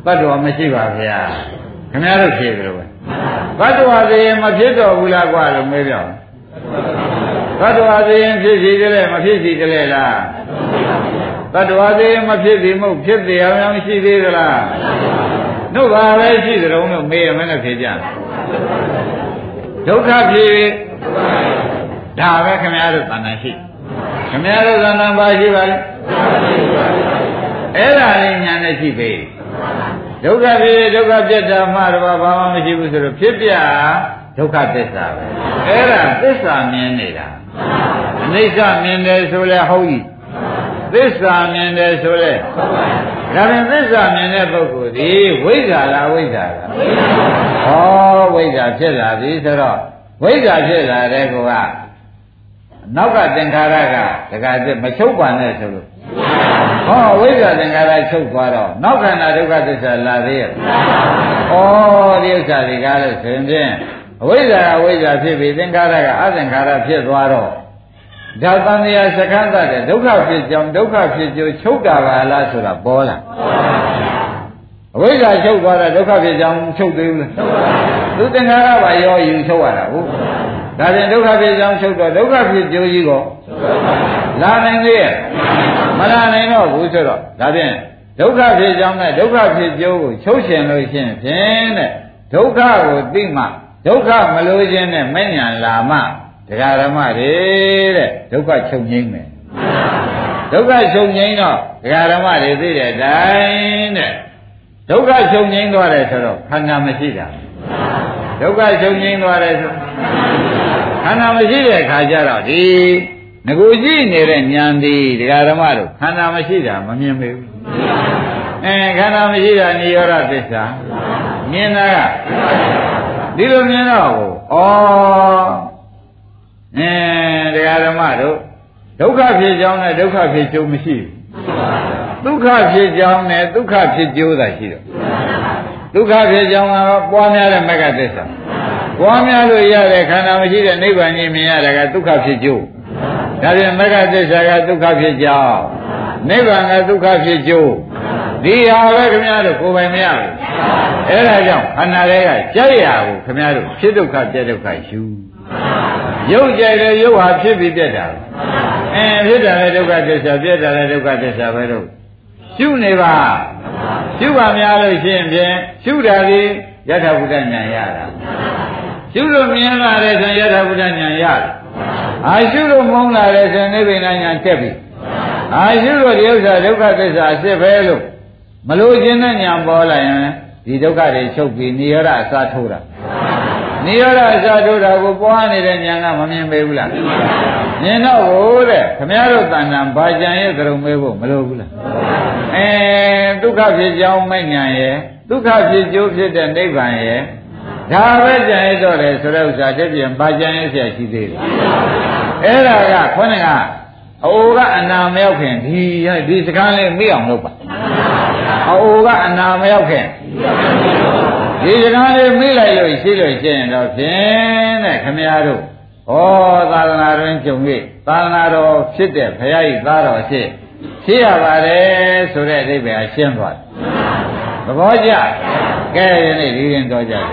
သတ္တဝါမရှိပါဗျာခင်ဗျားတို့ဖြေကြလို့ပဲသတ္တဝါပြင်းမဖြစ်တော့ဘူးလားကွာလို့မေးပြောသတ္တဝါပြင်းဖြစ်စီကြလဲမဖြစ်စီကြလဲလားသတ္တဝါပြင်းမဖြစ်စီမဟုတ်ဖြစ်သေးအောင်ရှိသေးသလား တို့ဘာပဲရှိကြုံလို့မေးရမနဲ့ဖြေကြဒုက္ခဖြစ်ဒါပဲခင်ဗျားတို့သဏ္ဍာန်ရှိခင်ဗျားတို့သဏ္ဍာန်ပါရှိပါလဲအဲ့ဒါလေးညာနဲ့ရှိပေဒုက္ခဖြစ်ဒုက္ခပြတ်တာမှတော့ဘာမှမရှိဘူးဆိုတော့ဖြစ်ပြဒုက္ခသစ္စာပဲအဲ့ဒါသစ္စာမြင်နေတာအနိစ္စမြင်တယ်ဆိုလဲဟုတ်ကြီး သစ္စာမြင်တယ်ဆိုလဲဒါပြန်သစ္စာမြင်တဲ့ပုဂ္ဂိုလ်ဒီဝိဇ္ဇာလားဝိဇ္ဇာလားဟောဝိဇ္ဇာဖြစ်လာပြီဆိုတော့ဝိဇ္ဇာဖြစ်လာတဲ့ကောကနောက်ကသင်္ခါရကတခါတည်းမချုပ်ပါနဲ့ဆိုလို့ဟောဝိဇ္ဇာသင်္ခါရချုပ်သွားတော့နောက်ခန္ဓာဒုက္ခသစ္စာလာသေးရဲ့ဩဒီဥစ္စာတွေကားလို့ဆိုရင်ဖြင့်အဝိဇ္ဇာကဝိဇ္ဇာဖြစ်ပြီးသင်္ခါရကအသင်္ခါရဖြစ်သွားတော့ ဒါတန်တရားစကန်းတဲ့ဒုက္ခဖြစ်ကြောင်းဒုက္ခဖြစ်ကြိုးချုပ်တာပါလားဆိုတာပေါ်လာအဝိဇ္ဇာချုပ်သွားတာဒုက္ခဖြစ်ကြောင်းချုပ်သေးဘူးလားသူသင်္ခါရပါရောယူချုပ်ရတာဟုတ်ဒါပြန်ဒုက္ခဖြစ်ကြောင်းချုပ်တော့ဒုက္ခဖြစ်ကြိုးကြီးကောလာနိုင်သေးရဲ့မလာနိုင်တော့ဘူးဆိုတော့ဒါပြန်ဒုက္ခဖြစ်ကြောင်းနဲ့ဒုက္ခဖြစ်ကြိုးကိုချုပ်ရှင်လို့ရှိရင်ဖြင့်တဲ့ဒုက္ခကိုသိမှဒုက္ခမလို့ခြင်းနဲ့မဉ္ဇဏ်လာမှ တရားဓမ္မတွေတဲ့ဒုက္ခချုပ်ငိမ့်မယ်ဒုက္ခချုပ်ငိမ့်တော့တရားဓမ္မတွေသိတဲ့အတိုင်းတဲ့ဒုက္ခချုပ်ငိမ့်သွားတယ်ဆိုတော့ခန္ဓာမရှိတာဒုက္ခချုပ်ငိမ့်သွားတယ်ဆိုခန္ဓာမရှိတဲ့ခါကျတော့ဒီငကိုကြည့်နေတဲ့ဉာဏ်ဒီတရားဓမ္မတို့ခန္ဓာမရှိတာမမြင်ပေဘူးအဲခန္ဓာမရှိတာនិရောဓသစ္စာမြင်တာကဒီလိုမြင်တော့ဩ အဲတရားဓမ္မတို့ဒုက္ခဖြစ်ကြောင်းနဲ့ဒုက္ခဖြစ်ကျိုးမရှိဘူးဒုက္ခဖြစ်ကြောင်းနဲ့ဒုက္ခဖြစ်ကျိုးသာရှိတော့ဒုက္ခဖြစ်ကြောင်းကတော့ပွားများတဲ့မဂ္ဂသစ္စာပွားများလို့ရတဲ့ခန္ဓာမရှိတဲ့နိဗ္ဗာန်ကြီးမြင်ရတာကဒုက္ခဖြစ်ကျိုးဒါပြန်မဂ္ဂသစ္စာကဒုက္ခဖြစ်ကြောင်းနိဗ္ဗာန်ကဒုက္ခဖြစ်ကျိုးဒီဟာပဲခင်ဗျားတို့ကိုယ်ပိုင်မရဘူးအဲဒါကြောင့်ခန္ဓာတွေကကြက်ရကိုခင်ဗျားတို့ဖြစ်ဒုက္ခပြဒုက္ခယူ ရုပ်ကြိုက်တဲ့ရုပ်ဟာဖြစ်ပြီးပြက်တာအဲဖြစ်တာလည်းဒုက္ခသစ္စာပြက်တာလည်းဒုက္ခသစ္စာပဲတော့ရှုနေပါရှုပါများလို့ရှိရင်ဖြင့်ရှုတာဒီယထာဘုဒ္ဓဉာဏ်ရတာရှုလို့မြင်လာတယ်ဆိုရင်ယထာဘုဒ္ဓဉာဏ်ရတယ်အာရှုလို့မုန်းလာတယ်ဆိုရင်နိဗ္ဗာန်ဉာဏ်တက်ပြီအာရှုလို့ဒီဥစ္စာဒုက္ခသစ္စာအစ်စ်ပဲလို့မလို့ခြင်းတဲ့ဉာဏ်ပေါ်လာရင်ဒီဒုက္ခတွေချုပ်ပြီးနိရောဓအစားထိုးတာ နိရောဓအစဒုတာကိုပွားနေတဲ့ဉာဏ်ကမမြင်ပေဘူးလားမြင်တော့ဘူးတဲ့ခမရတို့တဏ္ဍာဘာကြံရဲ့ကြုံမဲဖို့မလိုဘူးလားအဲဒုက္ခဖြစ်ကြောင်းမဲ့ဉာဏ်ရဲ့ဒုက္ခဖြစ်ကျိုးဖြစ်တဲ့နိဗ္ဗာန်ရဲ့ဒါပဲကြံရတော့တယ်ဆိုတဲ့ဥစ္စာတစ်ပြင်ဘာကြံရဆရာရှိသေးတယ်အဲ့ဒါကခေါင်းကအအိုကအနာမရောက်ခင်ဒီဒီစကားလေးမေ့အောင်လုပ်ပါအအိုကအနာမရောက်ခင် ဒီစကားလေးမေ့လိုက်လို့ရှိလို့ရှိရင်တော့ဖြင့်တဲ့ခမည်းတော်ဩသာသနာတွင်ကြုံ၍သာသနာတော်ဖြစ်တဲ့ဘုရားကြီးသားတော်ဖြစ်ဖြစ်ရပါတယ်ဆိုတဲ့အဓိပ္ပာယ်ရှင်းသွားတယ်သဘောကျကဲယနေ့ဒီရင်တော်ကြတယ်